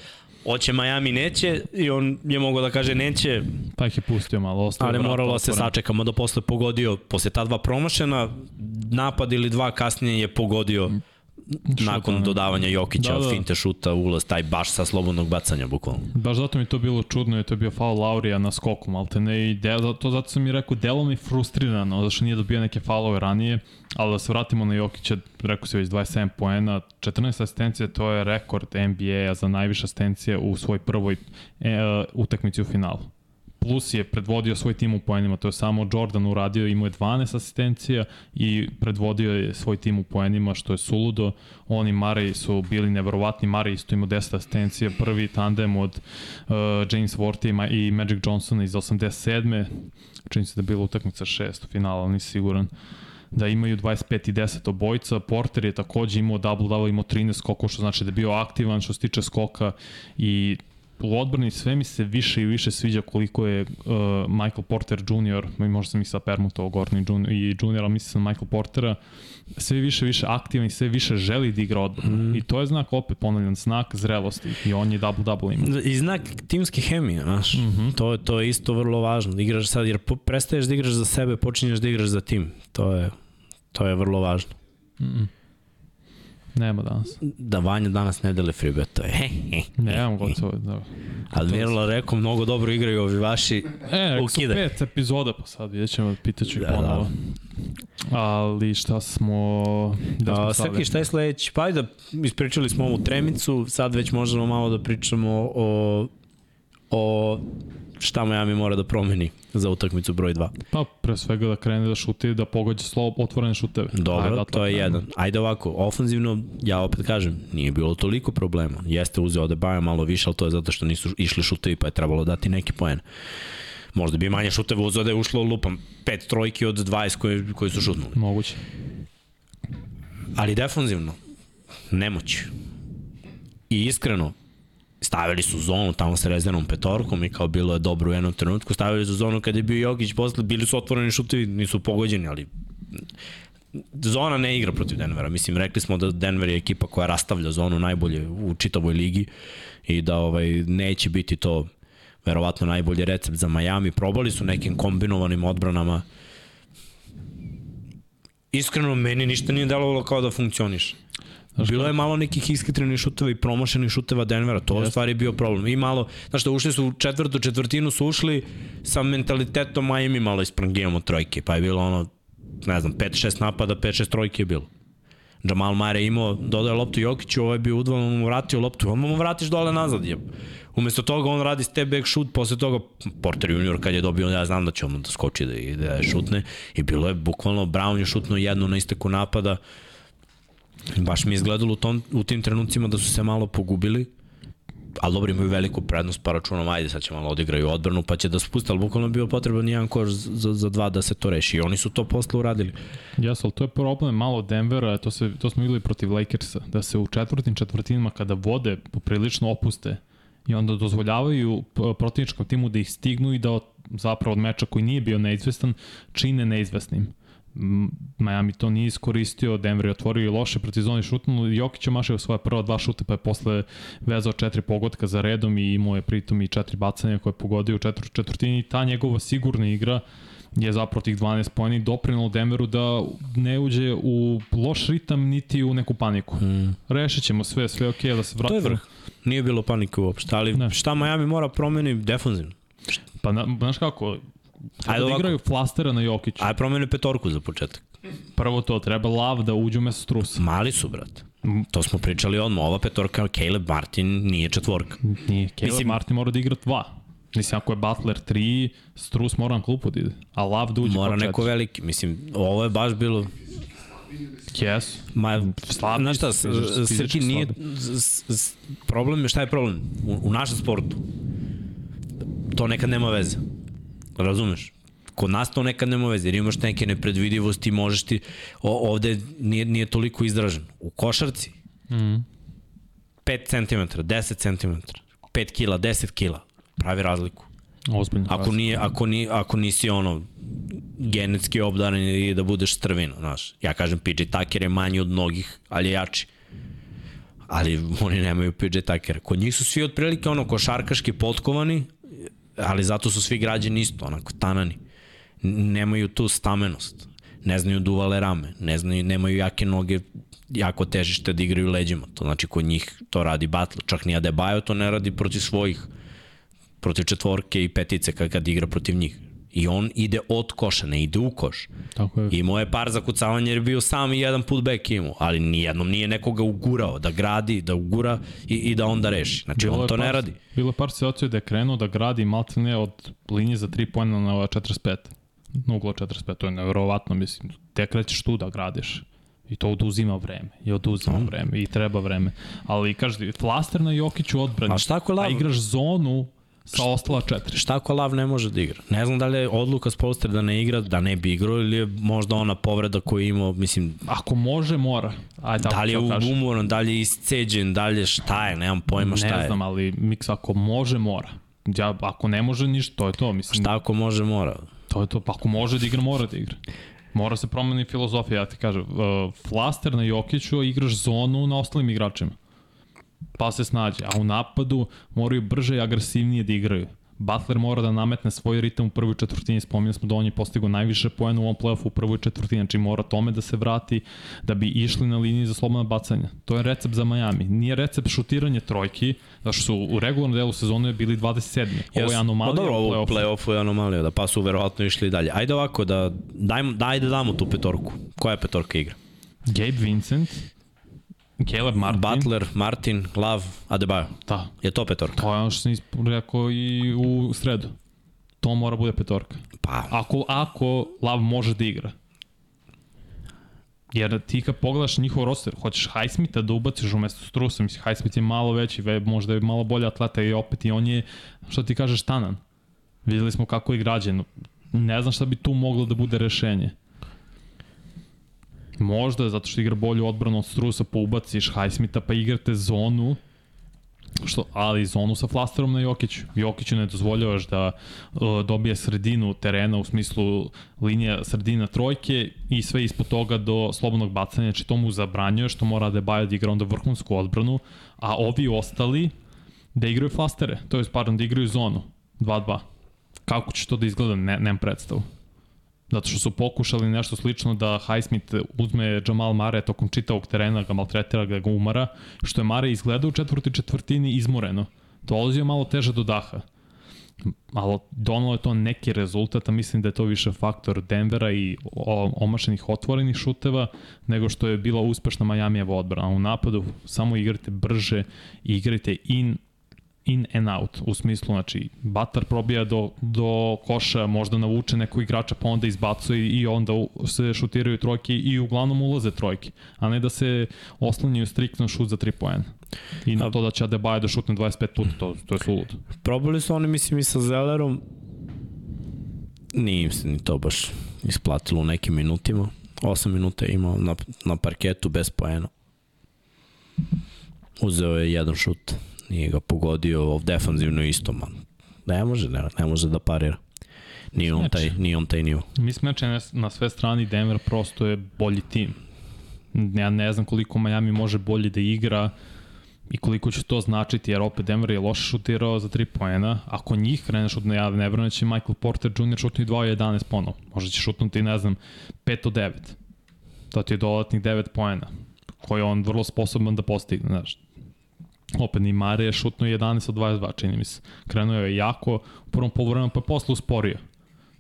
hoće Miami neće i on je mogao da kaže neće. Pa ih je pustio malo. Ali moralo se sačekamo da posle pogodio, posle ta dva promašena, napad ili dva kasnije je pogodio nakon šuta, dodavanja Jokića da, da. od finte šuta, ulaz, taj baš sa slobodnog bacanja, bukvalno. Baš zato mi to bilo čudno, je to bio faul Laurija na skoku, malte ne, i de, to zato sam mi rekao, delo mi frustrirano, zašto nije dobio neke faulove ranije, ali da se vratimo na Jokića, rekao se već 27 poena, 14 asistencije, to je rekord NBA-a za najviše asistencije u svoj prvoj e, utakmici u finalu plus je predvodio svoj tim u poenima, to je samo Jordan uradio, imao je 12 asistencija i predvodio je svoj tim u poenima, što je suludo. Oni Murray su bili neverovatni, Murray isto imao 10 asistencija, prvi tandem od uh, James Worthy i Magic Johnson iz 87. Čini se da je bila utakmica 6 u finalu, ali nisi siguran da imaju 25 i 10 obojca. Porter je takođe imao double-double, imao 13 skokova, što znači da je bio aktivan što se tiče skoka i u odbrani sve mi se više i više sviđa koliko je uh, Michael Porter Jr., možda sam i sa Permutovao Gordon i Jr., ali mislim na Michael Portera, sve više više aktivan i sve više želi da igra odbranu. Mm. I to je znak, opet ponavljam, znak zrelosti. I on je double-double ima. I znak timske hemije, znaš. Mm -hmm. to, to je isto vrlo važno. Da igraš sad, jer prestaješ da igraš za sebe, počinješ da igraš za tim. To je, to je vrlo važno. Mm -hmm. Nema danas. Da Vanja danas ne dele free bet, to je. Nemam gotovo, da. Ali Mirla rekao, mnogo dobro igraju ovi vaši E, ukide. pet epizoda pa sad, vidjet ćemo, pitaću ih da, ponovo. Da. Ali šta smo... Da smo A, Srki, šta je sledeći? Pa da ispričali smo ovu tremicu, sad već možemo malo da pričamo o, o šta Miami mora da promeni za utakmicu broj 2? Pa, pre svega da krene da šuti, da pogađa slovo otvorene šuteve. Dobro, Ajde, to je jedan. Ajde ovako, ofenzivno, ja opet kažem, nije bilo toliko problema. Jeste uzeo Adebayo malo više, ali to je zato što nisu išli šutevi, pa je trebalo dati neki poen. Možda bi manje šuteva uzeo da je ušlo lupam pet trojki od 20 koji, koji su šutnuli. Moguće. Ali defanzivno, nemoć. I iskreno, stavili su zonu tamo sa rezervnom petorkom i kao bilo je dobro u jednom trenutku, stavili su zonu kada je bio Jokić, posle bili su otvoreni šutevi, nisu pogođeni, ali zona ne igra protiv Denvera. Mislim, rekli smo da Denver je ekipa koja rastavlja zonu najbolje u čitavoj ligi i da ovaj neće biti to verovatno najbolji recept za Miami. Probali su nekim kombinovanim odbranama. Iskreno, meni ništa nije delovalo kao da funkcioniše. Znaš Bilo je malo nekih iskitrenih šuteva i promošenih šuteva Denvera, to je stvari bio problem. I malo, znaš što, ušli su u četvrtu četvrtinu, su ušli sa mentalitetom Miami malo isprangijamo trojke, pa je bilo ono, ne znam, 5-6 napada, 5-6 trojke je bilo. Jamal Mare imao, dodaje loptu Jokiću, ovaj bi udvan, mu vratio loptu, on mu vratiš dole nazad, je. Umesto toga on radi step back shoot, posle toga Porter junior kad je dobio, ja znam da će on da skoči da, da je šutne i bilo je bukvalno, Brown je šutno jednu na isteku napada, Baš mi je izgledalo u, tom, u tim trenucima da su se malo pogubili, ali dobro imaju veliku prednost, pa računom, ajde sad će malo odigraju odbranu, pa će da spuste, ali bukvalno bio potreban jedan koš za, za dva da se to reši i oni su to posle uradili. Jes, ali to je problem malo Denvera, to, se, to smo videli protiv Lakersa, da se u četvrtim četvrtinima kada vode poprilično opuste i onda dozvoljavaju protivničkom timu da ih stignu i da od, zapravo od meča koji nije bio neizvestan čine neizvesnim. Miami to nije iskoristio, Denver je otvorio i loše protiv šutnu, Jokić je mašao svoje prva dva šuta pa je posle vezao četiri pogotka za redom i imao je pritom i četiri bacanja koje je pogodio u četvr, četvrtini i ta njegova sigurna igra je zapravo tih 12 pojeni doprinalo Denveru da ne uđe u loš ritam niti u neku paniku. Mm. Rešit ćemo sve, sve ok, da se vrati. To je vrh. Nije bilo panike uopšte, ali Ne. šta Miami mora promeni defanzivno. Pa na, znaš kako, Ajde da ovako. igraju flastera na Jokiću. Aj promene petorku za početak. Prvo to, treba lav da uđe umesto strusa. Mali su, brate. Mm. To smo pričali odmah. Ova petorka, Caleb Martin, nije četvorka. Nije, Caleb Mislim- Martin mora da igra dva. Mislim, ako je Butler 3, Strus mora na klupu da ide. A Lav da uđe Mora neko veliki. Mislim, ovo je baš bilo... Yes. Ma, Slabi znaš šta, Srki nije... Problem je, šta je problem? U, u našem sportu to nekad nema veze. Razumeš? Kod nas to nekad nema veze, jer imaš neke nepredvidivosti, možeš ti, o, ovde nije, nije toliko izražen. U košarci, Mm. 5 cm, 10 cm, 5 kila, 10 kila, pravi razliku. Ozbiljno. Ako, nije, ako, ni, ako nisi ono genetski obdaren i da budeš strvino, znaš. Ja kažem PJ Tucker je manji od mnogih, ali je jači. Ali oni nemaju PJ Tuckera. Kod njih su svi otprilike ono košarkaški potkovani, ali zato su svi građani isto, onako tanani. Nemaju tu stamenost. Ne znaju da uvale rame, ne znaju, nemaju jake noge, jako težište da igraju leđima. To znači kod njih to radi Butler. Čak ni Adebayo to ne radi protiv svojih protiv četvorke i petice kad, kad igra protiv njih. I on ide od koša, ne ide u koš. Tako je. Imao je par zakucavanja jer je bio sam i jedan put back imao, ali nijednom nije nekoga ugurao, da gradi, da ugura i, i da onda reši. Znači Bilo on to par, ne radi. Bilo je par situacija da je krenuo da gradi maltene od linije za 3 pojena na 45. Na uglo 45, to je nevjerovatno, mislim. Te krećeš tu da gradiš. I to oduzima vreme. I oduzima Mm. vreme. I treba vreme. Ali, kažeš, flaster na Jokiću odbrani. A šta ako je A igraš zonu sa ostala četiri. Šta ako Lav ne može da igra? Ne znam da li je odluka s poster da ne igra, da ne bi igrao ili je možda ona povreda koju je imao, mislim, Ako može, mora. Ajde, da li je da umoran, da li je isceđen, da li je šta je, nemam pojma šta Ne je. znam, ali Miks ako može, mora. Ja, ako ne može, ništa, to je to. Mislim, Šta ako može, mora. To je to, pa ako može da igra, mora da igra. Mora se promeni filozofija, ja ti kažem. Uh, flaster na Jokiću, igraš zonu na ostalim igračima. Pa se snađe. A u napadu moraju brže i agresivnije da igraju. Butler mora da nametne svoj ritam u prvoj četvrtini, spominjali smo da on je postigao najviše poena u ovom playoffu u prvoj četvrtini, znači mora tome da se vrati da bi išli na liniji za slobodna bacanja. To je recept za Miami. Nije recept šutiranje trojki, da što su u regularnom delu sezone bili 27. Ovo je anomalija Pa dobro, u ovo play-offu. play-offu je anomalija, da pa su verovatno išli dalje. Ajde ovako, da, dajmo, daj da damo tu petorku. Koja petorka igra? Gabe Vincent, Caleb Martin. Butler, Martin, Love, Adebayo. Da, Je to petorka? to je ono što sam rekao i u sredu. To mora bude petorka. Pa, Ako, ako Lav može da igra. Jer ti kad pogledaš njihov roster, hoćeš Highsmitha da ubaciš umesto Strusa, mislim, Highsmith je malo veći, ve, možda je malo bolji atleta i opet i on je, što ti kažeš, tanan. Videli smo kako je građen. Ne znam šta bi tu moglo da bude rešenje. Možda, zato što igra bolju odbranu od Strusa, pa ubaciš Highsmitha, pa igrate zonu, Što, ali zonu sa flasterom na Jokiću. Jokiću ne dozvoljavaš da uh, dobije sredinu terena u smislu linija sredina trojke i sve ispod toga do slobodnog bacanja, znači to mu zabranjuje što mora da Bajo da igra onda vrhunsku odbranu, a ovi ostali da igraju flastere, to je pardon, da igraju zonu 2-2. Kako će to da izgleda, ne, nemam predstavu. Zato što su pokušali nešto slično da Highsmith uzme Jamal Mare tokom čitavog terena, ga maltretira, ga, ga umara, što je Mare izgledao u četvrtoj četvrtini izmoreno. Dolazio malo teže do daha. Ali donalo je to neki rezultat, a mislim da je to više faktor Denvera i omašenih otvorenih šuteva, nego što je bila uspešna Majamijeva odbrana. U napadu samo igrate brže igrate in in and out, u smislu, znači, batar probija do, do koša, možda navuče nekog igrača, pa onda izbacuje i onda se šutiraju trojke i uglavnom ulaze trojke, a ne da se oslanjaju striktno šut za 3 poena. I na to da će Adebayo da šutne 25 puta, to, to je suludo. probali su oni, mislim, i sa Zellerom. Nije im se ni to baš isplatilo u nekim minutima. 8 minuta je imao na, na parketu bez poena. Uzeo je jedan šut Nije ga pogodio defanzivno isto, man. Ne može, ne, ne može da parira. Nije on taj, nije on taj nivo. Mismatch je na sve strani Denver prosto je bolji tim. Ja ne znam koliko Miami može bolje da igra i koliko će to značiti, jer opet Denver je loše šutirao za 3 poena. Ako njih kreneš od ja ne će Michael Porter Jr. šutnuti 2 od 11 ponov. Možda će šutnuti, ne znam, 5 od 9. To ti je dodatnih 9 poena, koje on vrlo sposoban da postigne, znaš. Opet ni Mare je šutno 11 od 22, čini mi se. Krenuo je jako u prvom polovremenu, pa posle usporio.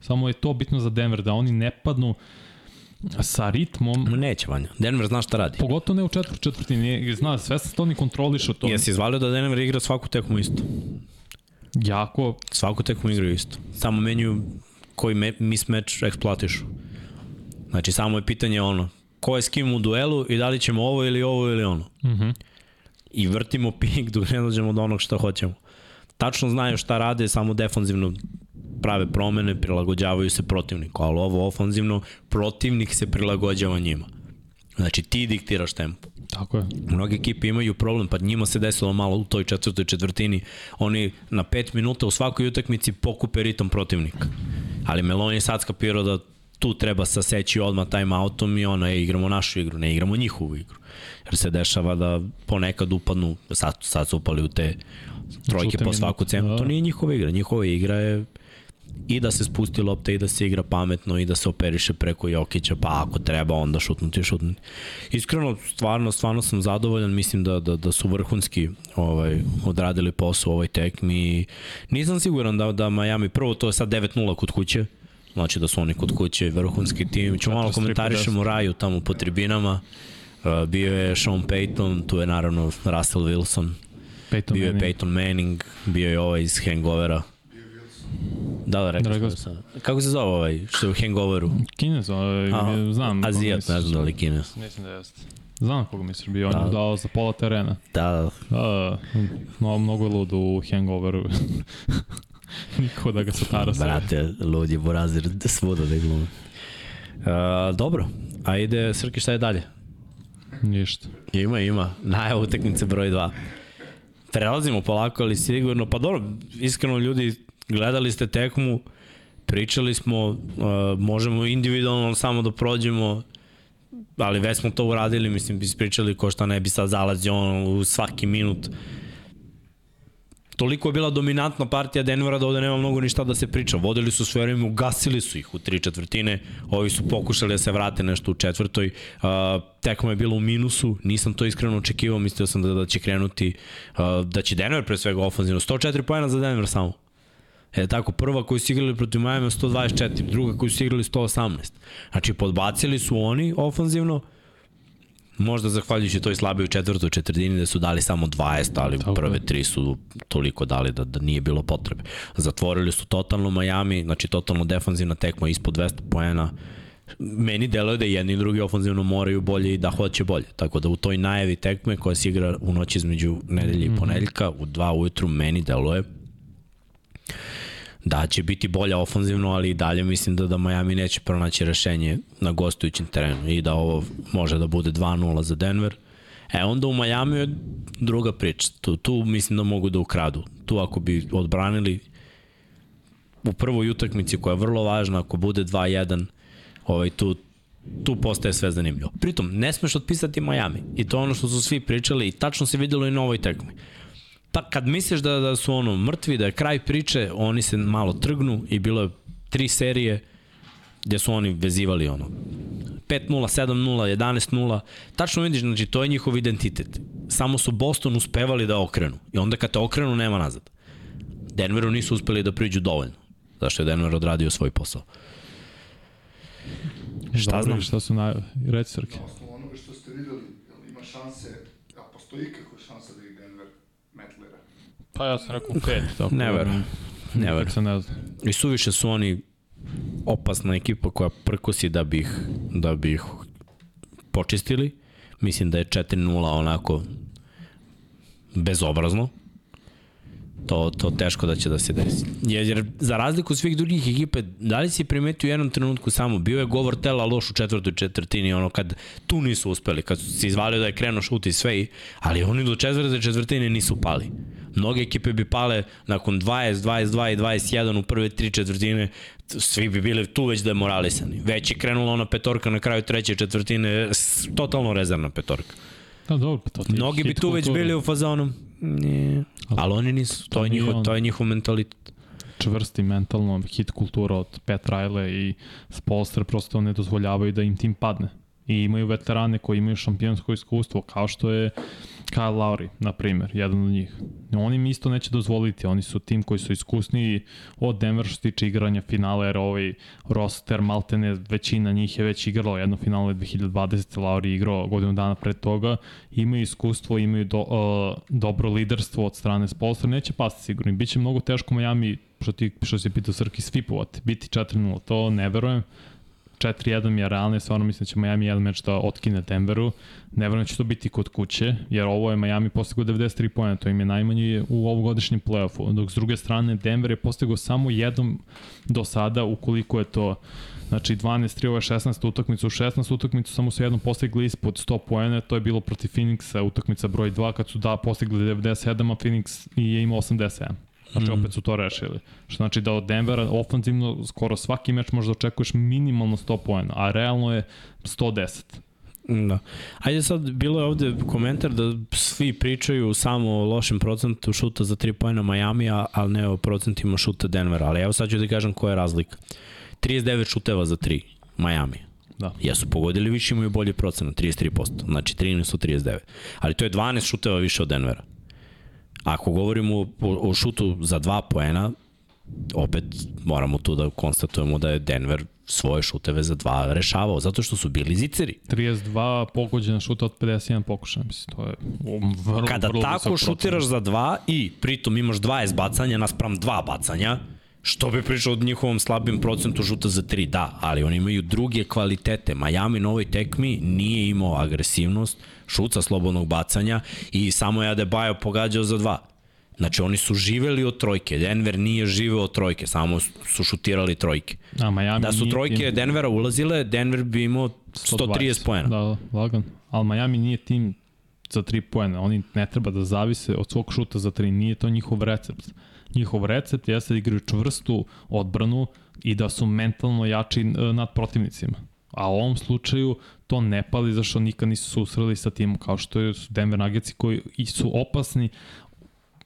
Samo je to bitno za Denver, da oni ne padnu sa ritmom. Neće, Vanja. Denver zna šta radi. Pogotovo ne u četvrt četvrtini. Zna, sve se to ni kontroliše to. Jesi izvalio da Denver igra svaku tekmu isto? Jako. Svaku tekmu igraju isto. Samo menju koji me, mismatch eksploatišu. Znači, samo je pitanje ono, ko je s kim u duelu i da li ćemo ovo ili ovo ili ono. Uh mhm. -huh. I vrtimo pik dok ne dođemo do onog što hoćemo. Tačno znaju šta rade, samo defanzivno prave promene, prilagođavaju se protivniku, ali ovo ofanzivno, protivnik se prilagođava njima. Znači ti diktiraš tempo. Tako je. Mnoge ekipe imaju problem, pa njima se desilo malo u toj četvrtoj četvrtini. Oni na 5 minuta u svakoj utakmici pokupe ritam protivnika. Ali Melon je sad skapirao da tu treba saseći odmah timeoutom i ono, je, igramo našu igru, ne igramo njihovu igru. Jer se dešava da ponekad upadnu, sad, sad su upali u te trojke po svaku cenu. Da. To nije njihova igra. Njihova igra je i da se spusti lopta i da se igra pametno i da se operiše preko Jokića, pa ako treba onda šutnuti, šutnuti. Iskreno, stvarno, stvarno sam zadovoljan, mislim da, da, da su vrhunski ovaj, odradili posao u ovoj tekmi. Nisam siguran da, da Miami, prvo to je sad 9-0 kod kuće, znači da su oni kod kuće vrhunski tim. Ćemo malo komentarišemo Raju tamo po tribinama. Uh, bio je Sean Payton, tu je naravno Russell Wilson, Peyton bio je Manning. Peyton Manning, bio je ovaj iz Hangovera, Da, da, rekao da, sam. Kako se zove ovaj, što je u Hangoveru? Kines, ovaj, znam. Azijat, ne znam da li Kines. Mislim da jeste. Znam koga misliš, bio da. on dao za pola terena. Da, da. Da, no, mnogo je lud u Hangoveru. Niko da ga satara sve. Brate, lud je Borazir svuda da glumi. Uh, dobro, ajde, Srki, šta je dalje? Ništa. Ima, ima. Najav uteknice broj 2. Prelazimo polako, ali sigurno. Pa dobro, iskreno ljudi gledali ste tekmu, pričali smo, uh, možemo individualno samo da prođemo, ali već smo to uradili, mislim, bi ispričali ko šta ne bi sad zalazio on u svaki minut. Toliko je bila dominantna partija Denvera da ovde nema mnogo ništa da se priča. Vodili su sve vreme, ugasili su ih u tri četvrtine, ovi su pokušali da se vrate nešto u četvrtoj. Uh, tekma je bila u minusu, nisam to iskreno očekivao, mislio sam da, da će krenuti, da će Denver pre svega ofenzivno. 104 pojena za Denver samo. E tako, prva koju su igrali protiv Miami 124, druga koju su igrali 118. Znači, podbacili su oni ofanzivno, možda zahvaljujući toj slaboj četvrtoj četvrtini da su dali samo 20, ali Tako prve tri su toliko dali da, da nije bilo potrebe. Zatvorili su totalno Miami, znači totalno defanzivna tekma ispod 200 poena, meni deluje da jedni i drugi ofanzivno moraju bolje i da hoće bolje. Tako da u toj najavi tekme koja se igra u noći između nedelje i mhm. ponedeljka, u dva ujutru meni deluje da će biti bolja ofanzivno, ali i dalje mislim da da Miami neće pronaći rešenje na gostujućem terenu i da ovo može da bude 2-0 za Denver. E onda u Miami je druga priča. Tu, tu mislim da mogu da ukradu. Tu ako bi odbranili u prvoj utakmici koja je vrlo važna, ako bude 2-1, ovaj, tu, tu postaje sve zanimljivo. Pritom, ne smeš otpisati Miami. I to ono što su svi pričali i tačno se videlo i na ovoj tekmi ta, kad misliš da, da su ono mrtvi, da je kraj priče, oni se malo trgnu i bilo je tri serije gde su oni vezivali ono 5-0, 7-0, 11-0. Tačno vidiš, znači to je njihov identitet. Samo su Boston uspevali da okrenu. I onda kad te okrenu, nema nazad. Denveru nisu uspeli da priđu dovoljno. Zašto je Denver odradio svoj posao. Šta Dobro, znam? Šta su na... Reci, Srke. Na osnovu onoga što ste videli, ima šanse, a postoji kako šansa da Pa ja sam rekao pet. Tako. Da, Never. Se ne znam. I suviše su oni opasna ekipa koja prkosi da bi ih, da bi ih počistili. Mislim da je 4-0 onako bezobrazno. To, to teško da će da se desi. Jer, jer za razliku svih drugih ekipe, da li si primetio u jednom trenutku samo, bio je govor tela loš u četvrtoj četvrtini, ono kad tu nisu uspeli, kad su se izvalio da je krenuo šut i sve, ali oni do četvrte četvrtine nisu pali Mnoge ekipe bi pale nakon 20, 22 i 21 u prve tri četvrtine, svi bi bili tu već demoralisani. Već je krenula ona petorka na kraju treće četvrtine, totalno rezervna petorka. Da, dobro, pa to Mnogi bi tu već kultura. bili u fazonu, nije, ali oni nisu, to, To je, njihov, on. to je njihov mentalitet. čvrsti mentalno hit kultura od Pat Riley i Spolster prosto ne dozvoljavaju da im tim padne. I imaju veterane koji imaju šampionsko iskustvo, kao što je Kyle Lowry, na primer, jedan od njih. Oni im isto neće dozvoliti, oni su tim koji su iskusniji od Denver što se tiče igranja finale, jer ovaj roster Maltene, većina njih je već igrala jedno finale 2020. Lowry je igrao godinu dana pre toga, imaju iskustvo, imaju do, uh, dobro liderstvo od strane Spolstra, neće pasti sigurno. Biće mnogo teško Miami, što, ti, što si pitao Srki, svipovati, biti 4-0, to ne verujem. 4-1 mi je realno, stvarno mislim da će Miami jedan meč da otkine Denveru. Ne verujem da će to biti kod kuće, jer ovo je Miami postigao 93 pojena, to im je najmanje u ovogodišnjem play-offu. Dok s druge strane, Denver je postigao samo jednom do sada, ukoliko je to Znači 12-3, ovo je 16 utakmica, u 16 utakmicu samo su jednom postigli ispod 100 poena, to je bilo protiv Phoenixa, utakmica broj 2, kad su da postigli 97, a Phoenix je imao 87. Znači Mhm. opet su to rešili. Što znači da od Denvera ofanzivno skoro svaki meč možda očekuješ minimalno 100 poena, a realno je 110. Da. Ajde sad, bilo je ovde komentar da svi pričaju samo o lošem procentu šuta za 3 pojena Miami, a, ali ne o procentima šuta Denvera. Ali evo sad ću da kažem koja je razlika. 39 šuteva za 3 Miami. Da. Jesu pogodili više, imaju bolji procenat, 33%. Znači 13 od 39. Ali to je 12 šuteva više od Denvera. Ako govorimo o, o, šutu za 2 poena, opet moramo tu da konstatujemo da je Denver svoje šuteve za dva rešavao, zato što su bili ziceri. 32 pogođena šuta od 51 pokušaja, mislim, to je vrlo, Kada vrlo tako šutiraš za dva i pritom imaš 20 bacanja naspram dva bacanja, što bi pričao o njihovom slabim procentu šuta za tri, da, ali oni imaju druge kvalitete. Miami na ovoj tekmi nije imao agresivnost, šut sa slobodnog bacanja i samo je Adebayo pogađao za dva. Znači oni su živeli od trojke, Denver nije živeo od trojke, samo su šutirali trojke. A Miami Da su trojke tim- Denvera ulazile, Denver bi imao 130 poena. Da, da, lagan. Ali Miami nije tim za 3 poena. Oni ne treba da zavise od svog šuta za 3. Nije to njihov recept. Njihov recept jeste da igraju čvrstu odbranu i da su mentalno jači e, nad protivnicima. A u ovom slučaju to ne pali zašto nikad nisu susreli sa timom kao što su Denver Nuggetsi koji su opasni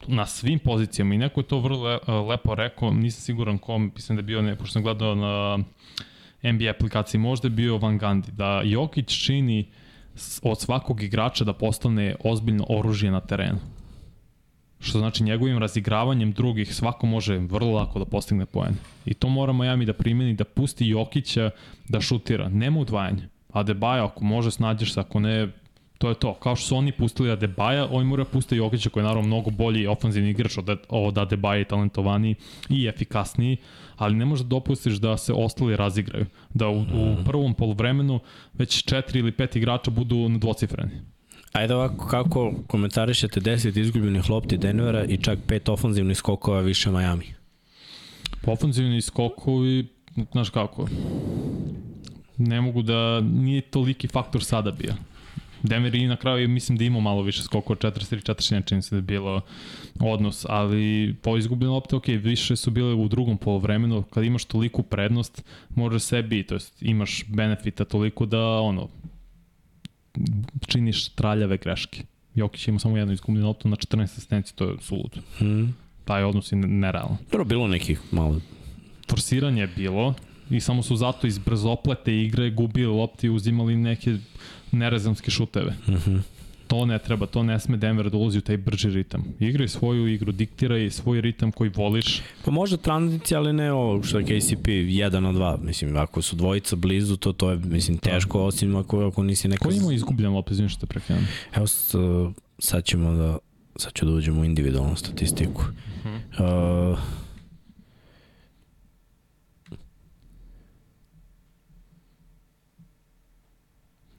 na svim pozicijama i neko je to vrlo le, lepo rekao, nisam siguran kom, mislim da je bio, ne, pošto sam gledao na NBA aplikaciji, možda je bio Van Gandhi, da Jokić čini od svakog igrača da postane ozbiljno oružje na terenu. Što znači njegovim razigravanjem drugih svako može vrlo lako da postigne poene. I to mora Miami da primeni, da pusti Jokića da šutira. Nema udvajanja. Adebayo ako može snađeš se, ako ne, to je to. Kao što su oni pustili Adebaja, oni mora pustiti Jokića koji je naravno mnogo bolji ofanzivni igrač od, od Adebaja i talentovaniji i efikasniji, ali ne možeš da dopustiš da se ostali razigraju. Da u, u prvom polovremenu već četiri ili pet igrača budu dvocifreni. Ajde ovako, kako komentarišete 10 izgubljenih lopti Denvera i čak pet ofanzivnih skokova više Miami? Ofanzivni skokovi, znaš kako, ne mogu da, nije toliki faktor sada bio. Denver i na kraju mislim da imao malo više skokova, 43 44 čini se da je bilo odnos, ali po izgubljene lopte, ok, više su bile u drugom polovremenu, kad imaš toliku prednost, možeš sebi, to jest imaš benefita toliko da, ono, činiš traljave greške. Jokić ima samo jednu izgubljenu loptu na 14 asistenci, to je suludo. Hmm. Taj odnos je nerealan Dobro, bilo nekih malo. forsiranje je bilo i samo su zato iz brzoplete igre gubili lopti i uzimali neke nerezamske šuteve. Uh -huh. To ne treba, to ne sme Denver da ulazi u taj brži ritam. Igraj svoju igru, diktiraj svoj ritam koji voliš. Pa možda tranzicija, ali ne ovo što je KCP 1 na 2. Mislim, ako su dvojica blizu, to, to je mislim, teško, osim ako, ako nisi neka... Ko ima izgubljen lopte, izvim što te prekrenem? Evo, sad ćemo da... Sad ću da uđemo u individualnu statistiku. Uh -huh. uh,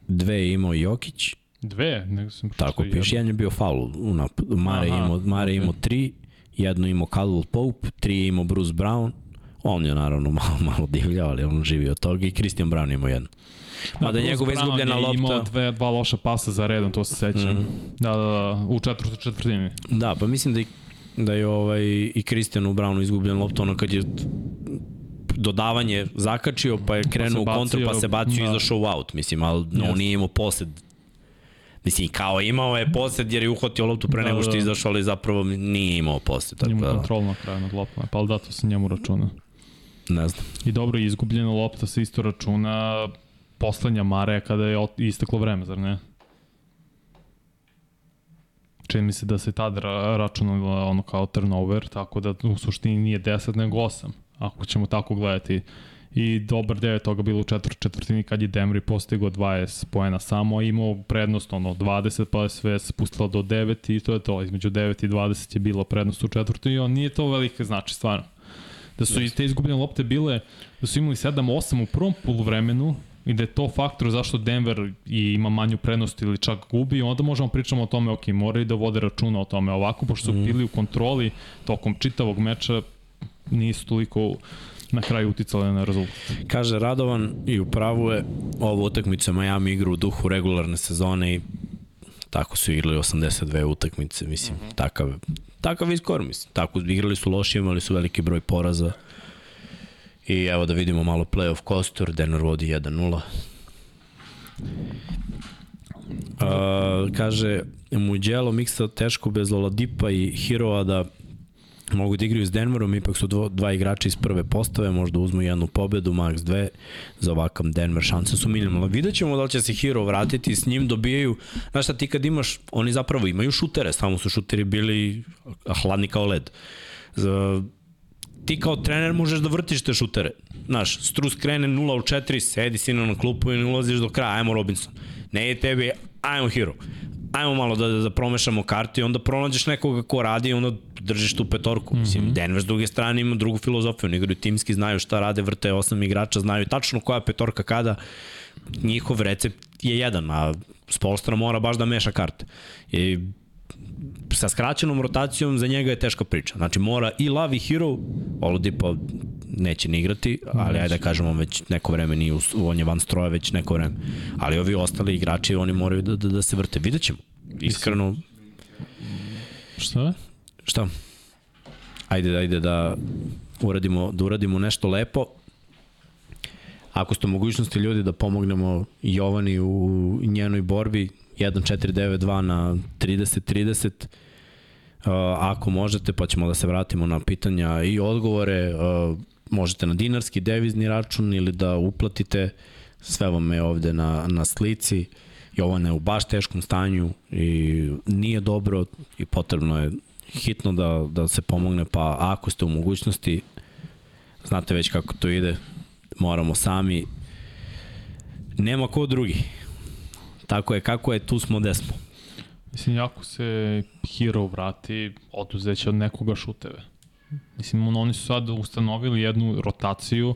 dve je imao Jokić, Dve, nego sam pročitao tako piše, jedan je bio faul u napadu. Mare Aha, imao, Mare okej. imao tri, jedno imao Caldwell Pope, tri je imao Bruce Brown, on je naravno malo, malo divljao, ali on živi od toga i Christian Brown imao jedno. Mada Bruce njegova Brown izgubljena je lopta... imao dve, dva loša pasa za redom, to se sećam. Mhm. Da, da, da, u četvrtoj četvrtini. Da, pa mislim da i da je ovaj, i Kristijanu Brownu izgubljen loptu, ono kad je dodavanje zakačio, pa je krenuo pa u kontru, pa se bacio i da. izašao u out, mislim, ali Jeste. on nije imao posed Mislim, kao imao je posed jer je uhvatio loptu pre Da, nego što da. je izašao, ali zapravo nije imao posed. Tako Njemu da, kontrol na kraju nad loptom, pa ali da to se njemu računa. ne znam. I dobro, izgubljena lopta se isto računa poslednja Mareja kada je isteklo vreme, zar ne? Čini mi se da se tad ra računalo ono kao turnover, tako da u suštini nije 10 nego 8, ako ćemo tako gledati. I dobar deo je toga bilo u četvr četvrtini kad je Demri postigao 20 poena samo, imao prednost ono 20 pa je sve spustilo do 9 i to je to, između 9 i 20 je bilo prednost u četvrtini i on nije to velike znači stvarno. Da su i te izgubljene lopte bile, da su imali 7-8 u prvom poluvremenu i da je to faktor zašto Denver i ima manju prednost ili čak gubi, onda možemo pričamo o tome, ok, moraju da vode računa o tome. Ovako, pošto su bili u kontroli tokom čitavog meča, nisu toliko na kraju uticale na rezultat. Kaže Radovan i upravo je ovo utakmice Miami igra u duhu regularne sezone i tako su igrali 82 utakmice, mislim, uh -huh. takav, takav je skor, mislim. Tako igrali su loše, imali su veliki broj poraza. I evo da vidimo malo playoff kostur, Denver vodi 1-0. Uh, kaže, Muđelo miksa teško bez Oladipa i Hiroa da mogu da igraju s Denverom, ipak su dvo, dva igrača iz prve postave, možda uzmu jednu pobedu, max dve, za ovakav Denver šanse su minimalne. Vidjet ćemo da li će se Hero vratiti, s njim dobijaju, znaš šta ti kad imaš, oni zapravo imaju šutere, samo su šuteri bili hladni kao led. Za, ti kao trener možeš da vrtiš te šutere. Znaš, Strus krene 0 u 4, sedi sino na klupu i ne ulaziš do kraja, ajmo Robinson. Ne je tebi, ajmo Hero. Ajmo malo da, da promešamo kartu i onda pronađeš nekoga ko radi i onda držiš tu petorku. Mm -hmm. Mislim, Denver s druge strane ima drugu filozofiju. Oni igraju timski, znaju šta rade, vrte osam igrača, znaju tačno koja petorka kada. Njihov recept je jedan, a Spolstra mora baš da meša karte. I sa skraćenom rotacijom za njega je teška priča. Znači mora i Love i Hero, Oladipo neće ni igrati, ali ajde da kažemo već neko vreme nije, u, on je van stroja već neko vreme. Ali ovi ostali igrači, oni moraju da, da, da se vrte. Vidjet ćemo. Iskreno, Šta? šta? Ajde, ajde da uradimo, da uradimo nešto lepo. Ako ste mogućnosti ljudi da pomognemo Jovani u njenoj borbi 1.492 na 30.30 Uh, ako možete, pa ćemo da se vratimo na pitanja i odgovore, možete na dinarski devizni račun ili da uplatite, sve vam je ovde na, na slici. Jovan je u baš teškom stanju i nije dobro i potrebno je hitno da, da se pomogne, pa ako ste u mogućnosti, znate već kako to ide, moramo sami, nema ko drugi. Tako je, kako je, tu smo, gde smo. Mislim, ako se Hero vrati, oduzeće od nekoga šuteve. Mislim, oni su sad ustanovili jednu rotaciju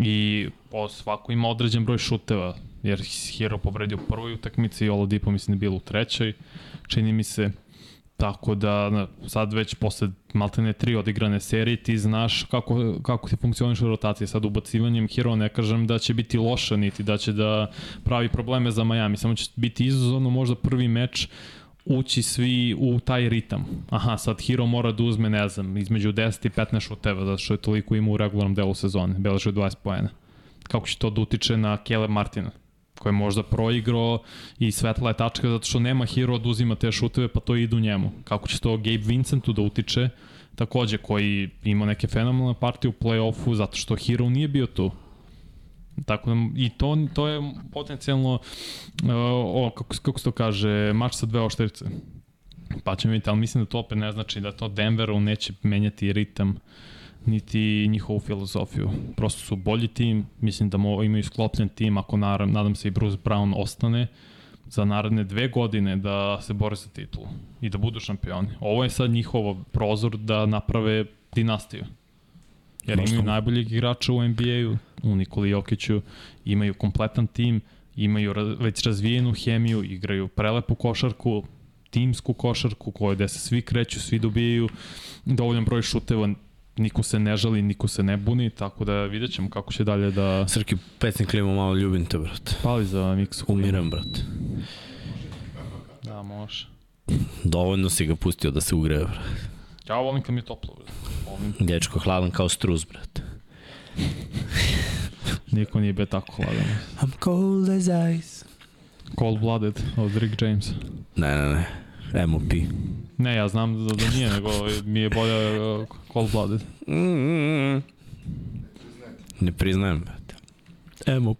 i o, svako ima određen broj šuteva, jer Hero povredio u prvoj utakmici i Oladipo mislim da je bilo u trećoj, čini mi se. Tako da sad već posle maltene tri odigrane serije ti znaš kako, kako ti funkcioniše rotacija. Sad ubacivanjem Hero ne kažem da će biti loša niti da će da pravi probleme za Miami. Samo će biti izazovno možda prvi meč ući svi u taj ritam. Aha, sad Hero mora da uzme, ne znam, između 10 i 15 šuteva, zato što je toliko ima u regularnom delu sezone, beleže 20 poena. Kako će to da utiče na Caleb Martina? Koji je možda proigrao i svetla je tačka zato što nema Hero da uzima te šuteve pa to idu njemu. Kako će to Gabe Vincentu da utiče takođe koji ima neke fenomenalne partije u play-offu zato što Hero nije bio tu. Tako da, i to, to je potencijalno, uh, o, kako, kako se to kaže, mač sa dve ošterice. Pa ćemo vidjeti, ali mislim da to opet ne znači da to Denveru neće menjati ritam niti njihovu filozofiju. Prosto su bolji tim, mislim da mo, imaju sklopljen tim, ako naravno, nadam se i Bruce Brown ostane za naredne dve godine da se bore za titulu i da budu šampioni. Ovo je sad njihov prozor da naprave dinastiju. Jer Baš imaju najboljeg igrača u NBA-u, u Nikoli Jokiću, imaju kompletan tim, imaju već razvijenu hemiju, igraju prelepu košarku, timsku košarku koju gde se svi kreću, svi dobijaju dovoljan broj šuteva, niko se ne žali, niko se ne buni, tako da vidjet ćemo kako će dalje da Srki, pesnik klima malo ljubim te, brate. pali za miksu. Umiram, brate. Da, može. Dovoljno si ga pustio da se ugreje, brate. Ja volim kad mi je toplo. bre. Volim. Dečko hladan kao struz, brate. Niko nije be tako hladan. I'm cold as ice. Cold Blooded od Rick James. Ne, ne, ne. MOP. Ne, ja znam da, da nije, nego mi je bolje uh, Cold Blooded. Mm, mm, mm. Ne priznajem, brate. MOP.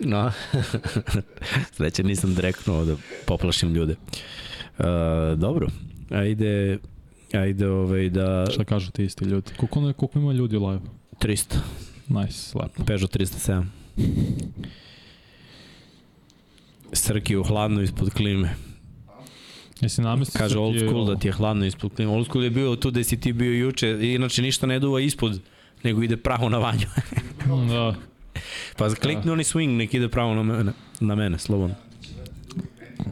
No, sreće nisam direktno da poplašim ljude. Uh, dobro, ajde, ajde ovaj da... Šta kažu ti isti ljudi? Koliko, koliko ima ljudi live? 300, Nice, lepo. Peugeot 307. Srki u hladno ispod klime. Jesi namestio Kaže old school da ti je hladno ispod klime. Old school je bio tu gde si ti bio juče, inače ništa ne duva ispod, nego ide pravo na vanju. Da. Pa klikni oni swing, nek ide pravo na mene, na mene slobodno.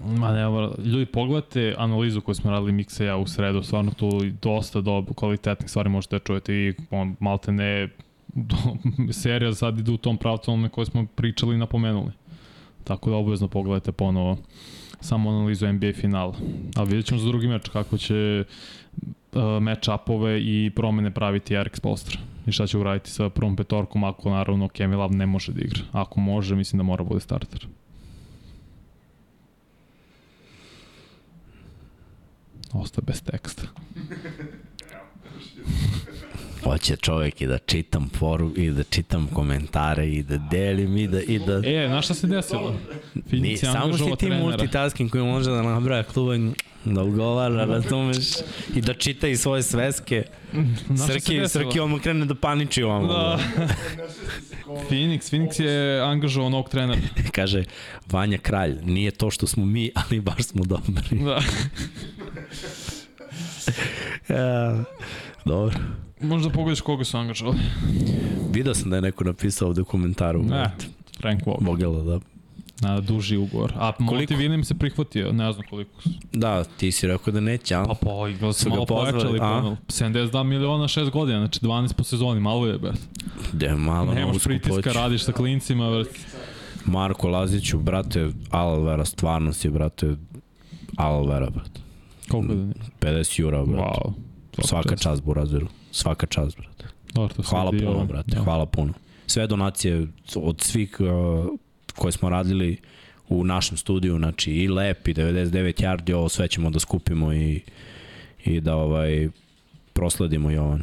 Ma ne, ljudi pogledajte analizu koju smo radili Miksa ja u sredu, stvarno tu dosta do kvalitetnih stvari možete da čujete i on, malte ne do, serija sad ide u tom pravcu onome koje smo pričali i napomenuli. Tako da obavezno pogledajte ponovo samo analizu NBA finala. Ali vidjet ćemo za drugi meč kako će uh, match-upove i promene praviti Erik Spolstra. I šta će uraditi sa prvom petorkom ako naravno Kemi Love ne može da igra. Ako može, mislim da mora bude starter. Ostaje bez teksta. Hoće čovjek i da čitam foru i da čitam komentare i da delim i da... I da... E, znaš šta se desilo? Ni, samo si ti trenera. multitasking koji može da nabraja kluba da odgovara, razumeš, i da čita i svoje sveske. Znaš Srki? Srki ono krene da paniči ovamo. Da. Phoenix, Phoenix je angažovao novog trenera. Kaže, Vanja Kralj, nije to što smo mi, ali baš smo dobri. Da. Ja, dobro. Možda pogledaš koga su angažovali. Video sam da je neko napisao ovde u komentaru. Ne, Frank Vogel. Vogela, da. Na duži ugovor. A Monty Williams se prihvatio, ne znam koliko. su. Da, ti si rekao da neće, a? Pa su Su ga malo pojačali. Pa, 72 miliona 6 godina, znači 12 po sezoni, malo je, brate. De, malo na Nemaš pritiska, poći. radiš sa klincima, brate. Marko Laziću, brate, Alvera, stvarno si, brate, Alvera, brate. Koliko da ne? 50 jura, brate. Wow. Svaka čast Burazeru. Svaka čast, brate. Dobro, Hvala vidio, puno, brate. da. Hvala puno. Sve donacije od svih uh, koje smo radili u našem studiju, znači i Lep i 99 Yardi, ovo sve ćemo da skupimo i, i da ovaj prosledimo Jovan.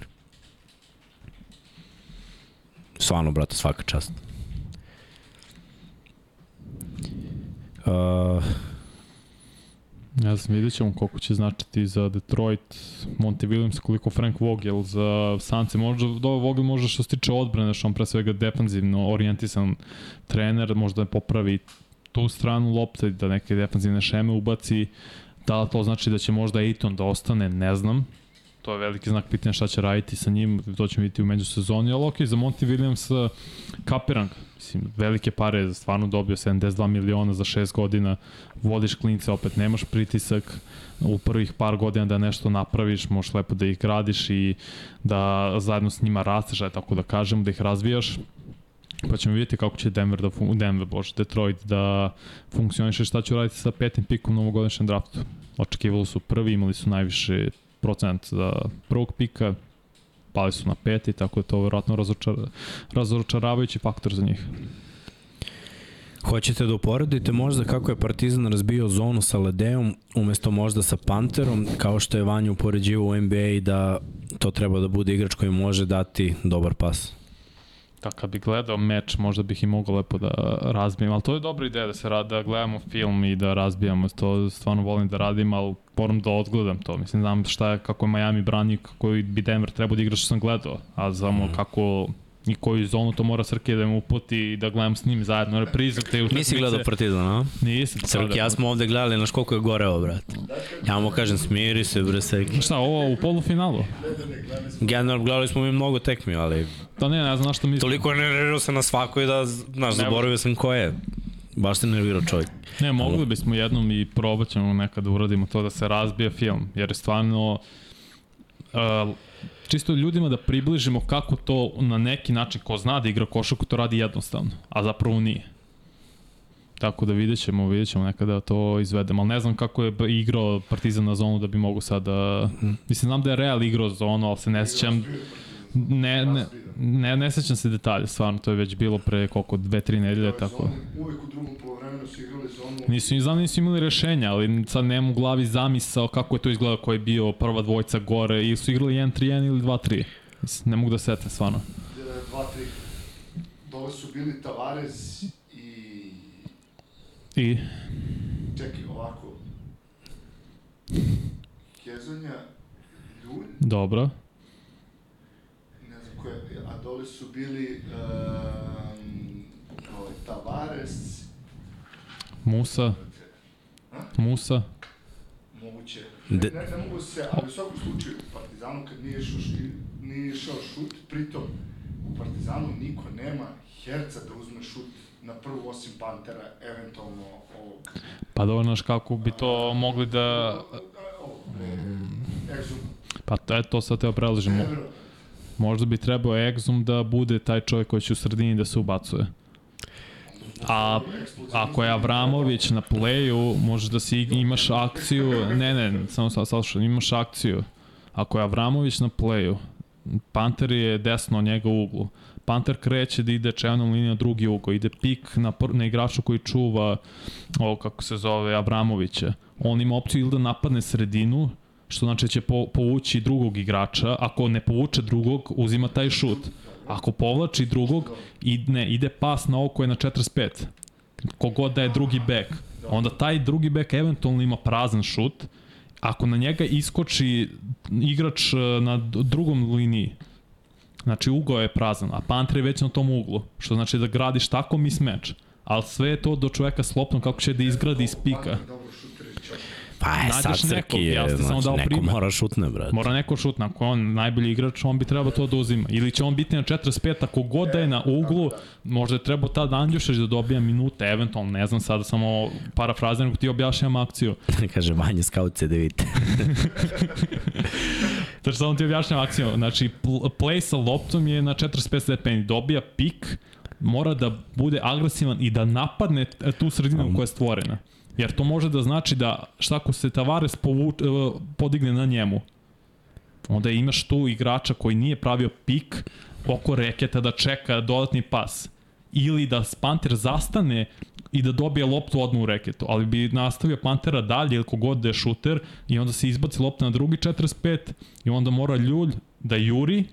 Stvarno, brate, svaka čast. Uh, Ja sam vidjet ćemo koliko će značiti za Detroit, Monty Williams, koliko Frank Vogel za Sance. Možda, do Vogel možda što se tiče odbrane, što on pre svega defanzivno orijentisan trener, možda popravi tu stranu lopte, da neke defanzivne šeme ubaci. Da li to znači da će možda Aiton da ostane, ne znam. To je veliki znak pitanja šta će raditi sa njim, to ćemo vidjeti u međusezoni, ali okej, za Monty Williams kapirang, mislim, velike pare, stvarno dobio 72 miliona za 6 godina, vodiš klince, opet nemaš pritisak u prvih par godina da nešto napraviš, možeš lepo da ih gradiš i da zajedno s njima rasteš, aj tako da kažem, da ih razvijaš. Pa ćemo vidjeti kako će Denver da fun Denver, bože, Detroit da funkcioniše šta će raditi sa petim pikom u novogodišnjem draftu. Očekivali su prvi, imali su najviše procent za prvog pika, pali su na peti, tako je to vjerojatno razočar, razočaravajući faktor za njih. Hoćete da uporedite možda kako je Partizan razbio zonu sa Ledeom umesto možda sa Panterom, kao što je Vanja upoređivo u NBA da to treba da bude igrač koji može dati dobar pas. Tako kad bih gledao meč, možda bih i mogao lepo da razbijem, ali to je dobra ideja da se rad, da gledamo film i da razbijamo, to stvarno volim da radim, ali moram da odgledam to. Mislim, znam šta je, kako je Miami brani, kako bi Denver trebao da igra što sam gledao, a znamo mm. kako i koju zonu to mora Srke da mu uputi i da gledam s njim zajedno reprizu te utakmice. Nisi gledao Partizan, a? Nisam. Srki, ja smo ovde gledali na koliko je goreo, brate. Ja mu kažem, smiri se, bre, Srki. Šta, ovo u polufinalu? Generalno, gledali smo mi mnogo tekmi, ali Da ne, ne znam na što mislim. toliko je nervirao se na svakoj da, znaš, zaboravio sam ko je. Baš se nervirao čovjek. Ne, mogli bismo jednom i probat ćemo nekada da uradimo to da se razbije film, jer je stvarno uh, čisto ljudima da približimo kako to na neki način ko zna da igra košarku to radi jednostavno, a zapravo nije. Tako da vidjet ćemo, vidjet ćemo nekada da to izvedemo. Ali ne znam kako je igrao Partizan na zonu da bi mogu sad da... Mislim, znam da je Real igrao zonu, ali se ne sećam... Ne, ne, ne, ne sećam se detalja, stvarno, to je već bilo pre koliko, dve, tri nedelje, tako. Uvek u drugom polovremenu su igrali zonu. Nisu, znam nisu imali rešenja, ali sad nemam u glavi zamisao kako je to izgledao ko je bio prva dvojca gore, ili su igrali 1-3-1 ili 2-3. Mislim, Ne mogu da setem, stvarno. 2-3. Dole su bili Tavares i... I Čekaj, ovako. Kezonja, Ljulj, dobro. Ne znam ko je, a dole su bili um, ovaj, Tavares, Musa. Musa. moguće. De- ne, ne mogu se, ali u svakom slučaju, u Partizanu kad nije išao, šti, nije išao šut, pritom u Partizanu niko nema herca da uzme šut na prvu osim Pantera, eventualno ovog... Pa dobro, znaš kako bi to mogli da... Ovog, Exum, Pa to je to sad teo prelažemo. Nevro, Možda bi trebao Exum da bude taj čovjek koji će u sredini da se ubacuje. A ako je Avramović na playu, možeš da si imaš akciju, ne, ne, samo sad slušaj, imaš akciju. Ako je Avramović na playu, Panter je desno od njega u uglu. Panter kreće da ide čevnom linijom drugi ugao, ide pik na, pr- na igraču koji čuva ovo kako se zove Avramovića. On ima opciju ili da napadne sredinu, što znači da će po, povući drugog igrača, ako ne povuče drugog, uzima taj šut. Ako povlači drugog, i, ne, ide pas na koje je na 45. Kogod da je drugi bek. Onda taj drugi bek eventualno ima prazan šut, ako na njega iskoči igrač e, na drugom liniji, znači ugao je prazan, a Panter je već na tom uglu, što znači da gradiš tako mis meč. Ali sve je to do čoveka s loptom kako će da izgradi iz pika. Dobro. Pa je sad Srki, ja sam znači, dao neko primer. mora šutne, brate. Mora neko šutna, ako je on najbolji igrač, on bi trebao to da uzima. Ili će on biti na 45, ako god da je na uglu, možda je trebao tad Andjušeć da dobija minute, eventualno, ne znam, sada samo parafraziram, nego ti objašnjam akciju. Kaže, manje skaut da vidite. Znači, samo ti objašnjam akciju. Znači, pl- play sa loptom je na 45 stepeni, dobija pik, mora da bude agresivan i da napadne tu sredinu koja je stvorena. Jer to može da znači da šta ako se Tavares povuč, e, podigne na njemu, onda imaš tu igrača koji nije pravio pik oko reketa da čeka dodatni pas. Ili da Panter zastane i da dobije loptu odmah u reketu, ali bi nastavio Pantera dalje ili kogod da je šuter i onda se izbaci lopta na drugi 45 i onda mora Ljulj da juri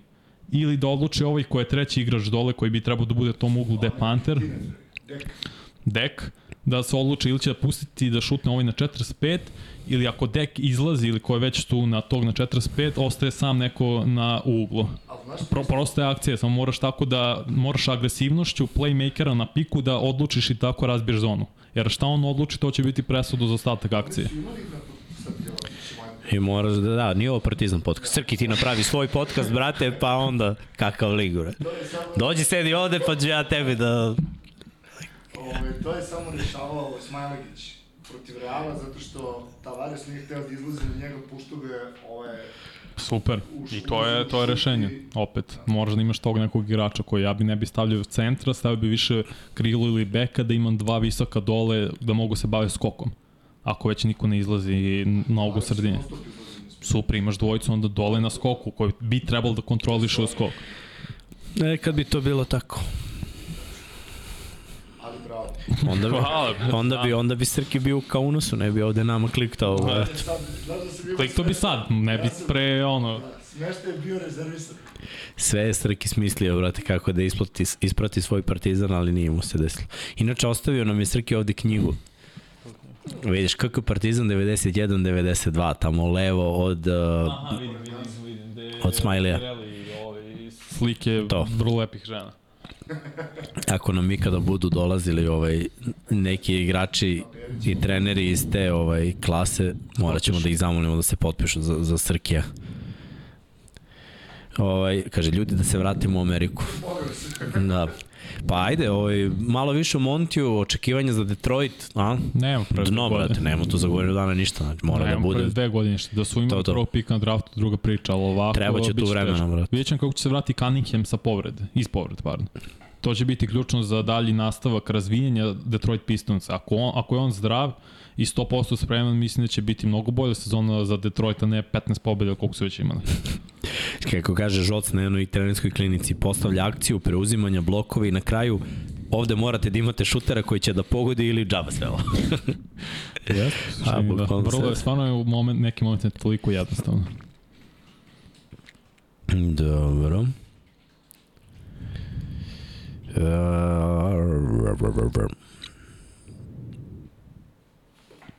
ili da odluči ovaj ko je treći igrač dole koji bi trebao da bude tom uglu je Panter, Dek, dek, da se odluči ili će da pustiti da šutne ovaj na 45 ili ako dek izlazi ili ko je već tu na tog na 45, ostaje sam neko na uglu. Pro, prosta je akcija, samo moraš tako da, moraš agresivnošću playmakera na piku da odlučiš i tako razbiješ zonu. Jer šta on odluči, to će biti presudu za ostatak akcije. I moraš da, da, nije ovo partizan podcast. Srki ti napravi svoj podcast, brate, pa onda kakav lig, bre. To je samo, Dođi sedi ovde, pa ću ja tebi da... ovaj, to je samo rešavao Smajlegić protiv Reala, zato što Tavares nije hteo da izlazi na njega, pušto ga je ovaj, Super. I to je to je rešenje. Opet, moraš da imaš tog nekog igrača koji ja bi ne bi stavljao u centra, stavio bi više krilo ili beka da imam dva visoka dole da mogu se baviti skokom. Ako već niko ne izlazi na ovu mislim. Super, imaš dvojicu onda dole na skoku koji bi trebalo da kontroliše u skok. E, kad bi to bilo tako. Onda bi, Hvala. onda bi, onda bi Srki bio u kaunusu, ne bi ovde nama kliktao. da sam bio... Klik to bi sad, ne bi pre ono... Smešta je bio rezervisan. Sve je Srki smislio, brate, kako da isplati, isprati svoj partizan, ali nije mu se desilo. Inače, ostavio nam je Srki ovde knjigu. Vidiš, kako je partizan 91-92, tamo levo od... Uh, Aha, vidim, vidim, vidim. De, Od Smajlija. Slike To. vrlo lepih žena. Ako nam ikada budu dolazili ovaj neki igrači i treneri iz te ovaj klase, morat ćemo da ih zamolimo da se potpišu za, za Srkija. Ovaj, kaže, ljudi da se vratimo u Ameriku. Da. Pa ajde, ovaj, malo više o Montiju, očekivanja za Detroit, a? Nemamo pre Dno, brate, nema tu za godinu dana ništa, znači mora da Nemamo bude. pre dve godine što da su imali prvog pika na draftu, druga priča, ali ovako... Treba će tu vremena, brate. Vidjet ćemo kako će se vrati Cunningham sa povrede, iz povrede, pardon. To će biti ključno za dalji nastavak razvijenja Detroit Pistons. Ako, on, ako je on zdrav i 100% spreman, mislim da će biti mnogo bolja sezona za Detroit, a ne 15 pobjeda koliko su već imali. Kako kaže Žoc na jednoj trenerskoj klinici, postavlja akciju, preuzimanja blokovi i na kraju ovde morate da imate šutera koji će da pogodi ili džaba sve ovo. Jeste, da. Vrlo je, stvarno je u moment, neki moment je toliko jednostavno. Dobro.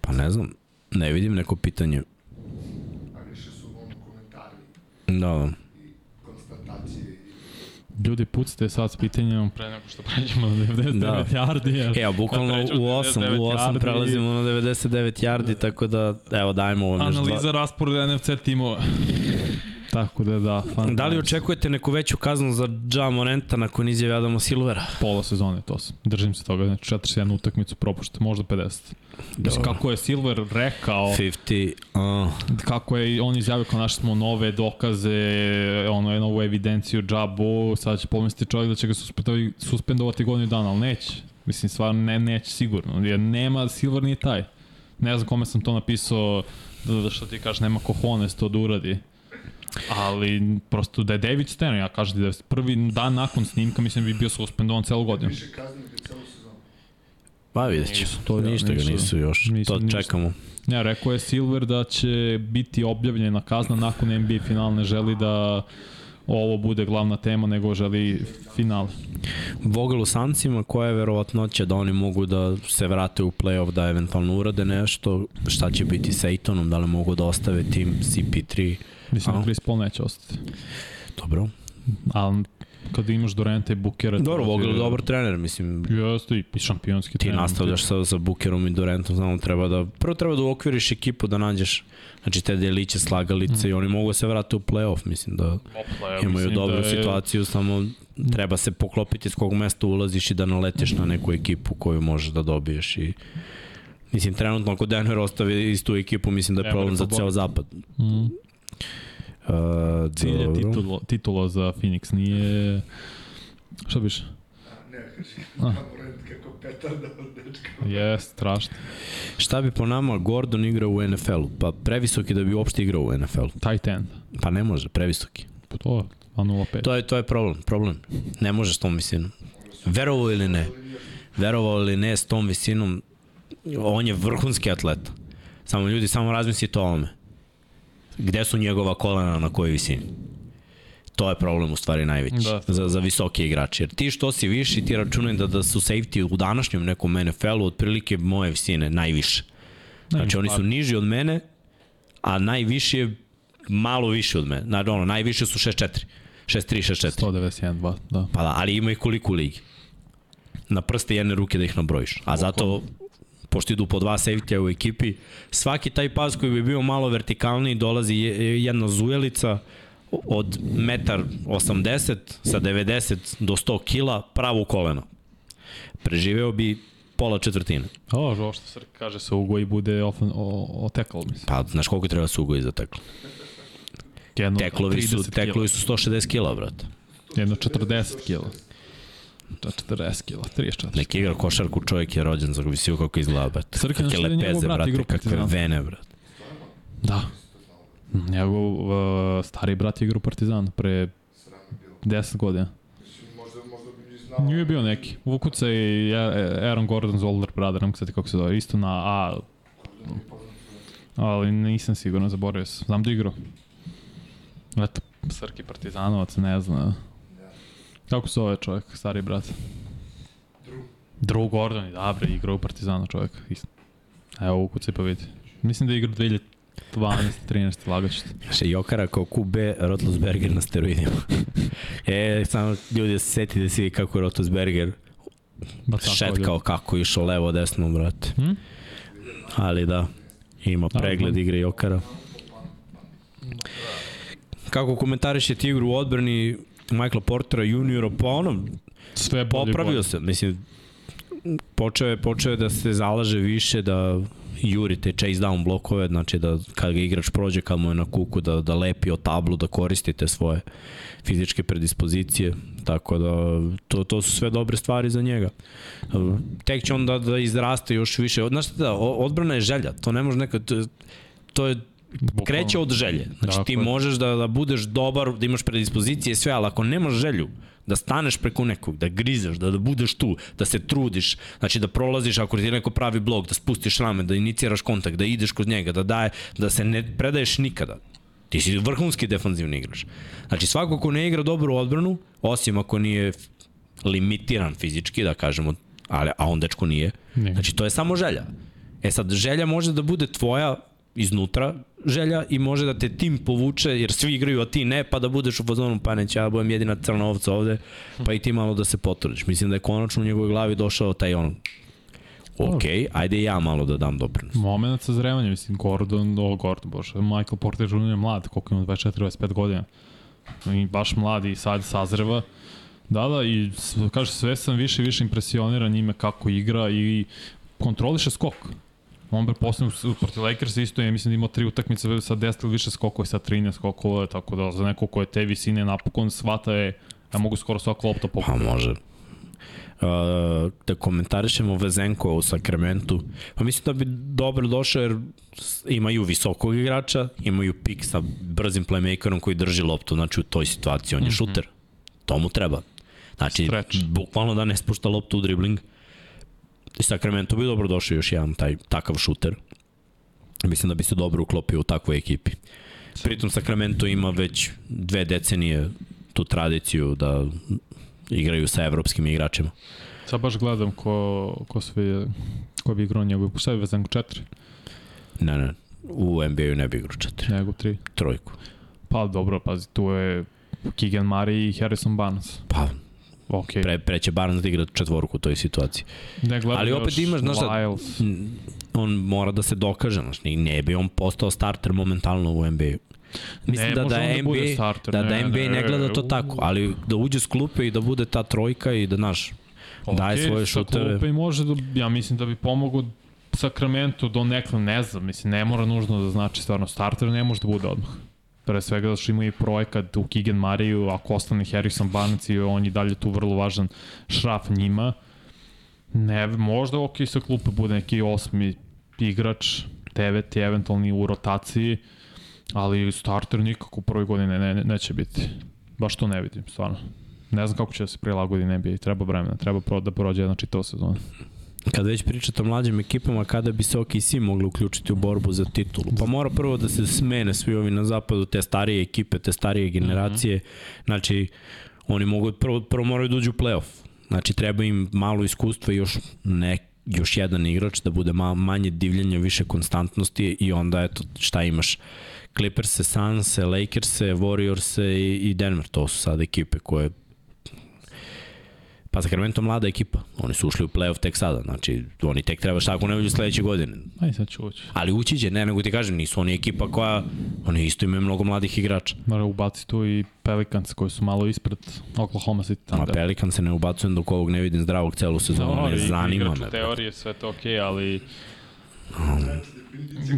Pa ne znam, ne vidim neko pitanje. A više su ono komentari Da, i konstatacije i Ljudi, pucite sad s pitanjem pre nego što pređemo na 99 Da. da. yardi. Jer E, a bukvalno pređemo u na 8, 99 u 8 yardi, prelazimo na 99 yardi, tako da, evo, dajmo vam još dva. Analiza rasporeda NFC timova. Tako da da, fan. Da li očekujete neku veću kaznu za Ja Morenta nakon izjave Adama Silvera? Pola sezone to sam. Držim se toga, znači 41 utakmicu propušta, možda 50. Mislim, kako je Silver rekao, 50, uh, kako je on izjavio kao našli smo nove dokaze, ono je novu evidenciju džabu, sad će pomisliti čovjek da će ga suspendovati, suspendovati godinu dana, ali neće. Mislim, stvarno ne, neće sigurno, jer nema, Silver nije taj. Ne znam kome sam to napisao, da, da što ti kažeš, nema kohones to da uradi. Ali prosto da je David Stern, ja kažem da je prvi dan nakon snimka, mislim bi bio suspendovan celu godinu. više celu sezonu. pa vidjet ću. To da, ništa ga nisu. još. Nisu, to nisu. čekamo. Ja, rekao je Silver da će biti objavljena kazna nakon NBA finala, ne želi da ovo bude glavna tema, nego želi final. Vogel u Sancima, koja je verovatnoća da oni mogu da se vrate u play-off, da eventualno urade nešto, šta će biti sa Ejtonom, da li mogu da ostave tim CP3. Mislim A? da Chris Paul neće ostati. Dobro. Ali kada imaš Durenta i Bookera... Dobro, Vogel je- dobar trener, mislim, Jeste i šampionski ti trener. nastavljaš sa, sa Bookerom i Durantom, samo treba da, prvo treba da uokviriš ekipu da nađeš, znači te deliće, slagalice mm. i oni mogu da se vrate u play-off, mislim da Opla, ja imaju mislim dobru da je- situaciju, samo treba se poklopiti s kog mesta ulaziš i da naletiš na neku ekipu koju možeš da dobiješ i Mislim, trenutno ako Denver ostavi istu ekipu, mislim da je problem za ceo zapad. Mm. Uh, Cilj je dobro. titulo, titula za Phoenix, nije... Šta biš? A, ne, kaži, A. Kako petarda od dečka. Je, strašno. Šta bi po nama Gordon igrao u NFL-u? Pa previsoki da bi uopšte igrao u NFL-u. Tight end. Pa ne može, previsoki. Pa To, 2.05. To je, to je problem, problem. Ne može s tom visinom. Verovao ili ne, verovao ili ne s tom visinom, on je vrhunski atleta. Samo ljudi, samo razmislite o ovome. Gde su njegova kolena na kojoj visini? To je problem u stvari najveći Da. za, za visoke igrače. Jer ti što si viši, ti računaj da, da su safety u današnjem nekom NFL-u otprilike moje visine, najviše. Znači oni su niži od mene, a najviši je malo više od mene. Znači ono, najviše su 6'4". 6'3", 6'4". 191, 2, da. Pa da, ali ima ih koliko u ligi. Na prste jedne ruke da ih nabrojiš. A zato, pošto idu po dva safety u ekipi, svaki taj pas koji bi bio malo vertikalniji dolazi je- jedna zujelica od 1,80 m sa 90 do 100 kila pravo u koleno. Preživeo bi pola četvrtine. O, ovo što Srk kaže se ugo i bude ofen, o, o tackle, mislim. Pa, znaš koliko treba su ugoji za teklo? Jedno Teklovi su, 30 teklovi su 160 kila, brate. Jedno 40 kila. 40 kila, 34. Neki igra košarku, čovjek je rođen za visiju kako izgleda, brate. Kakve da je lepeze, brat brate, u kakve vene, brate. Da. Njegov uh, stari brat je igrao u Partizanu pre Sram je bilo. 10 godina. Znao. Nije bio neki. Vukuca i Aaron Gordon's older brother, mogu sad kako se zove, isto na A, ali nisam siguran, zaboravio sam. Znam da je igrao. Eto, Srki Partizanovac, ne zna. Kako se zove čovjek, stari brat? Drew. Drew Gordon, i dobro, igrao u Partizanu čovjek. Isto. Evo, ukucaj pa vidi. Mislim da je igrao 2012. 13. lagaću te. Še Jokara kao QB, Rotlusberger na steroidima. e, samo ljudi da se seti da vidi kako je Rotlusberger šetkao kako je išao levo desno, brate. Hm? Ali da, ima pregled igre Jokara. Kako komentarišete igru u odbrani Michaela Portera juniora, pa ono, Sve bolje popravio bolje. se, mislim, počeo je, počeo je da se zalaže više da juri te chase down blokove, znači da kad ga igrač prođe, kad mu je na kuku, da, da lepi o tablu, da koristi te svoje fizičke predispozicije, tako da to, to su sve dobre stvari za njega. Tek će on da, da izraste još više. Znaš šta da, odbrana je želja, to ne može nekad, to, to je Bukvalno. kreće od želje. Znači dakle. ti možeš da, da budeš dobar, da imaš predispozicije sve, ali ako nemaš želju, da staneš preko nekog, da grizeš, da, da budeš tu, da se trudiš, znači da prolaziš ako ti neko pravi blok, da spustiš rame, da iniciraš kontakt, da ideš kod njega, da daje, da se ne predaješ nikada. Ti si vrhunski defanzivni igrač. Znači svako ko ne igra dobru odbranu, osim ako nije limitiran fizički, da kažemo, ali, a on dečko nije. Ne. Znači to je samo želja. E sad, želja može da bude tvoja iznutra želja i može da te tim povuče, jer svi igraju, a ti ne, pa da budeš u fazonu, pa neće, ja budem jedina crna ovca ovde, pa i ti malo da se potrudiš. Mislim da je konačno u njegovoj glavi došao taj on, ok, ajde ja malo da dam doprinos. Moment sa zrevanjem, mislim, Gordon, o Gordon, bože, Michael Porter Jr. je mlad, koliko ima 24-25 godina. I baš mlad i sad sazreva. Da, da, i kaže, sve sam više i više impresioniran njime kako igra i kontroliše skok. On bi posledno protiv Lakers isto je, mislim da imao tri utakmice sa 10 ili više skokova, sa 13 skokova, tako da za neko ko je te visine napokon shvata je da mogu skoro svaku loptu pokupiti. Pa može. Uh, da komentarišemo Vezenko u Sakramentu. Pa mislim da bi dobro došao jer imaju visokog igrača, imaju pik sa brzim playmakerom koji drži loptu, znači u toj situaciji on je mm -hmm. šuter. To mu treba. Znači, Stretch. bukvalno da ne spušta loptu u dribling. Uh, Sacramento bi dobro došao još jedan taj takav šuter. Mislim da bi se dobro uklopio u takvoj ekipi. Pritom Sacramento ima već dve decenije tu tradiciju da igraju sa evropskim igračima. Sad baš gledam ko, ko sve ko bi igrao njegov, šta je vezan 4? Ne, ne, u NBA-u ne bi igrao 4. Nego 3. Trojku. Pa dobro, pazi, tu je Keegan Murray i Harrison Barnes. Pa, Okay. Pre, pre će Barnes da igra četvorku u toj situaciji. Ne, Ali opet imaš, znaš da, on mora da se dokaže, znaš, ne bi on postao starter momentalno u NBA-u. Mislim ne, da, da, da, NBA, da, starter, da, da NBA ne, ne gleda to tako, ali da uđe s klupe i da bude ta trojka i da, znaš, okay, daje svoje šutere. Klupe i može da, ja mislim da bi pomogu Sacramento do nekla, ne znam, mislim, ne mora nužno da znači stvarno starter, ne može da bude odmah pre svega da što imaju projekat u Keegan Mariju, ako ostane Harrison Barnes i on je dalje tu vrlo važan šraf njima, ne, možda ok sa klupe bude neki osmi igrač, deveti eventualni u rotaciji, ali starter nikako u prvoj godini ne, ne, neće biti. Baš to ne vidim, stvarno. Ne znam kako će da se prilagodi NBA, treba vremena, treba pro, da prođe jedna čitava sezona. Kad već pričate o mlađim ekipama, kada bi se OKC mogli uključiti u borbu za titulu? Pa mora prvo da se smene svi ovi na zapadu, te starije ekipe, te starije generacije. Mm -hmm. Znači, oni mogu, prvo, prvo moraju da uđu u playoff. Znači, treba im malo iskustva i još ne, još jedan igrač da bude ma, manje divljenja, više konstantnosti i onda eto šta imaš Clippers-e, Suns-e, Lakers-e, Warriors-e i, i Denver, to su sad ekipe koje Pa Sacramento mlada ekipa. Oni su ušli u play-off tek sada. Znači, oni tek treba šta ako ne uđu sledeće godine. Aj, sad ću ući. Ali ući će, ne, nego ti kažem, nisu oni ekipa koja, oni isto imaju mnogo mladih igrača. Mora ubaci tu i Pelicans koji su malo ispred Oklahoma City Thunder. Ma Pelicans se ne ubacujem dok ovog ne vidim zdravog celu sezonu, no, ne zanima me. teorije, sve to okej, okay, ali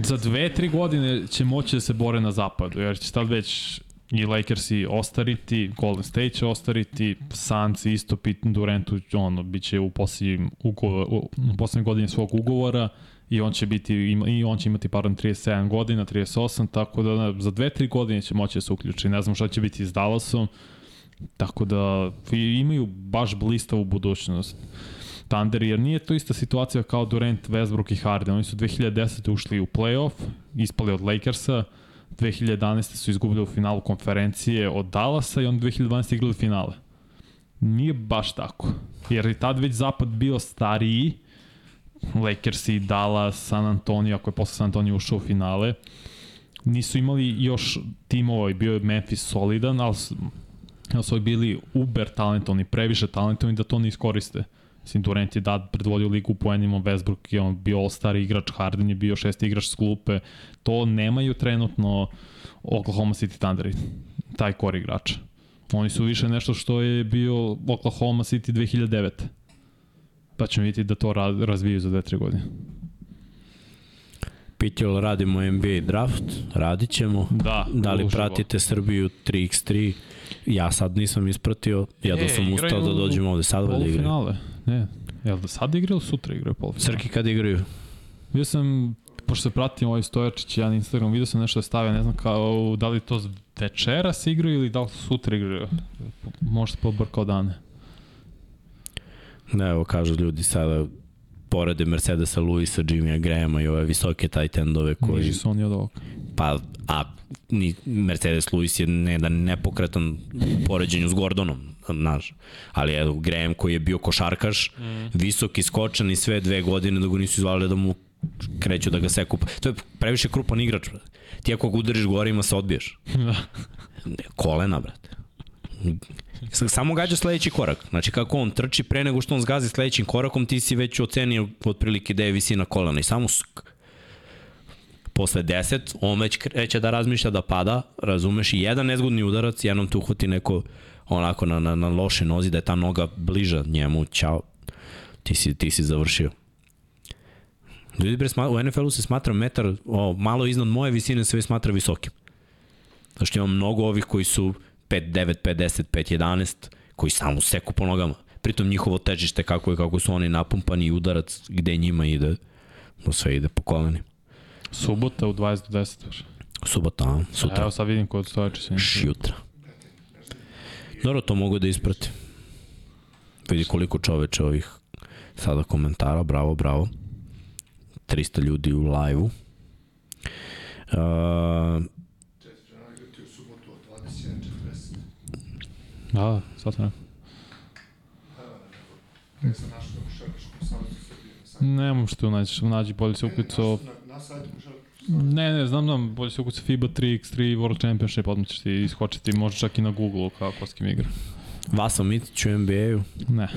za dve, tri godine će moći da se bore na zapadu, jer će tad već i Lakersi ostariti, Golden State će ostariti, Suns isto pitno Durantu, ono, bit će u posljednjim, ugovor, u, u godini svog ugovora i on će biti i on će imati pardon 37 godina, 38, tako da za 2-3 godine će moći da se uključi. Ne znam šta će biti s Dallasom. Tako da imaju baš blistavu budućnost. Thunder, jer nije to ista situacija kao Durant, Westbrook i Harden. Oni su 2010. ušli u playoff, ispali od Lakersa, 2011. su izgubili u finalu konferencije od Dallasa i on 2012. igrali finale. Nije baš tako. Jer je tad već zapad bio stariji, Lakers i Dallas, San Antonio, ako je posle San Antonio ušao u finale, nisu imali još timova i bio je Memphis solidan, ali, ali su bili uber talentovni, previše talentovni da to ne iskoriste. Mislim, Durant je dad predvodio ligu u poenima, Westbrook je on bio all-star igrač, Harden je bio šesti igrač s klupe. To nemaju trenutno Oklahoma City Thunder, taj kor igrača. Oni su više nešto što je bio Oklahoma City 2009 Pa ćemo vidjeti da to ra- razviju za 2-3 godine. Pitjel radimo NBA draft, radit ćemo. Da, Da li uživo. pratite Srbiju 3x3? Ja sad nisam ispratio, ja da E, sam ustao igraju da dođem ovde sad da igram. Polufinale. Ne, jel da sad igraju ili sutra igraju polufinale? Srki kad igraju? Vidio sam, pošto se pratim ovaj Stojačić, ja na Instagramu, vidio sam nešto da stavio, ne znam kao, da li to večera se igraju ili da li sutra igraju. Možda pobrkao dane. Ne, evo kažu ljudi sada porede Mercedesa, Luisa, Jimmya Grahama i ove visoke tight endove koji... Niži su oni od ovog. Pa, a ni Mercedes Lewis je ne da nepokretan u poređenju s Gordonom, znaš. Ali evo, Graham koji je bio košarkaš, mm. visok i skočan i sve dve godine da ga nisu izvali da mu kreću da ga seku. To je previše krupan igrač, brate. Ti ako ga udariš gorima se odbiješ. da. Kolena, brate. Samo gađa sledeći korak. Znači kako on trči pre nego što on zgazi sledećim korakom, ti si već ocenio otprilike da je visina kolena i samo sk. Posle 10, on već kreće da razmišlja da pada, razumeš, i jedan nezgodni udarac, jednom te uhvati neko onako na, na, na loše nozi, da je ta noga bliža njemu, ćao, ti si, ti si završio. Ljudi bre, u NFL-u se smatra metar, o, malo iznad moje visine se već smatra visokim. Znaš, ima mnogo ovih koji su 5, 9, 5, 10, 5, 11, koji samo seku po nogama. Pritom njihovo težište kako je, kako su oni napumpani i udarac gde njima ide, no sve ide po kolenima. Subota u 20 do 10. baš. Subota, a? sutra, Evo sad vidim kod Stojačića. šjutra. Dobro, to mogu da ispratim. Vidi koliko čoveče ovih sada komentara, bravo, bravo. 300 ljudi u live-u. Uh, Četiri žena igrati u subotu od 21.40. Da, rekao. Tek sam našao na Košarkaškom savjezu Srbije. Nemam što naći, nađi bolje se ukucao. Na, na sajtu Ne, ne, znam, znam, bolje se ukucao FIBA 3x3 World Championship, odmah ćeš ti iskočiti, možda čak i na Google-u kao ko s kim igra. Vasa Mitić u NBA-u. Ne.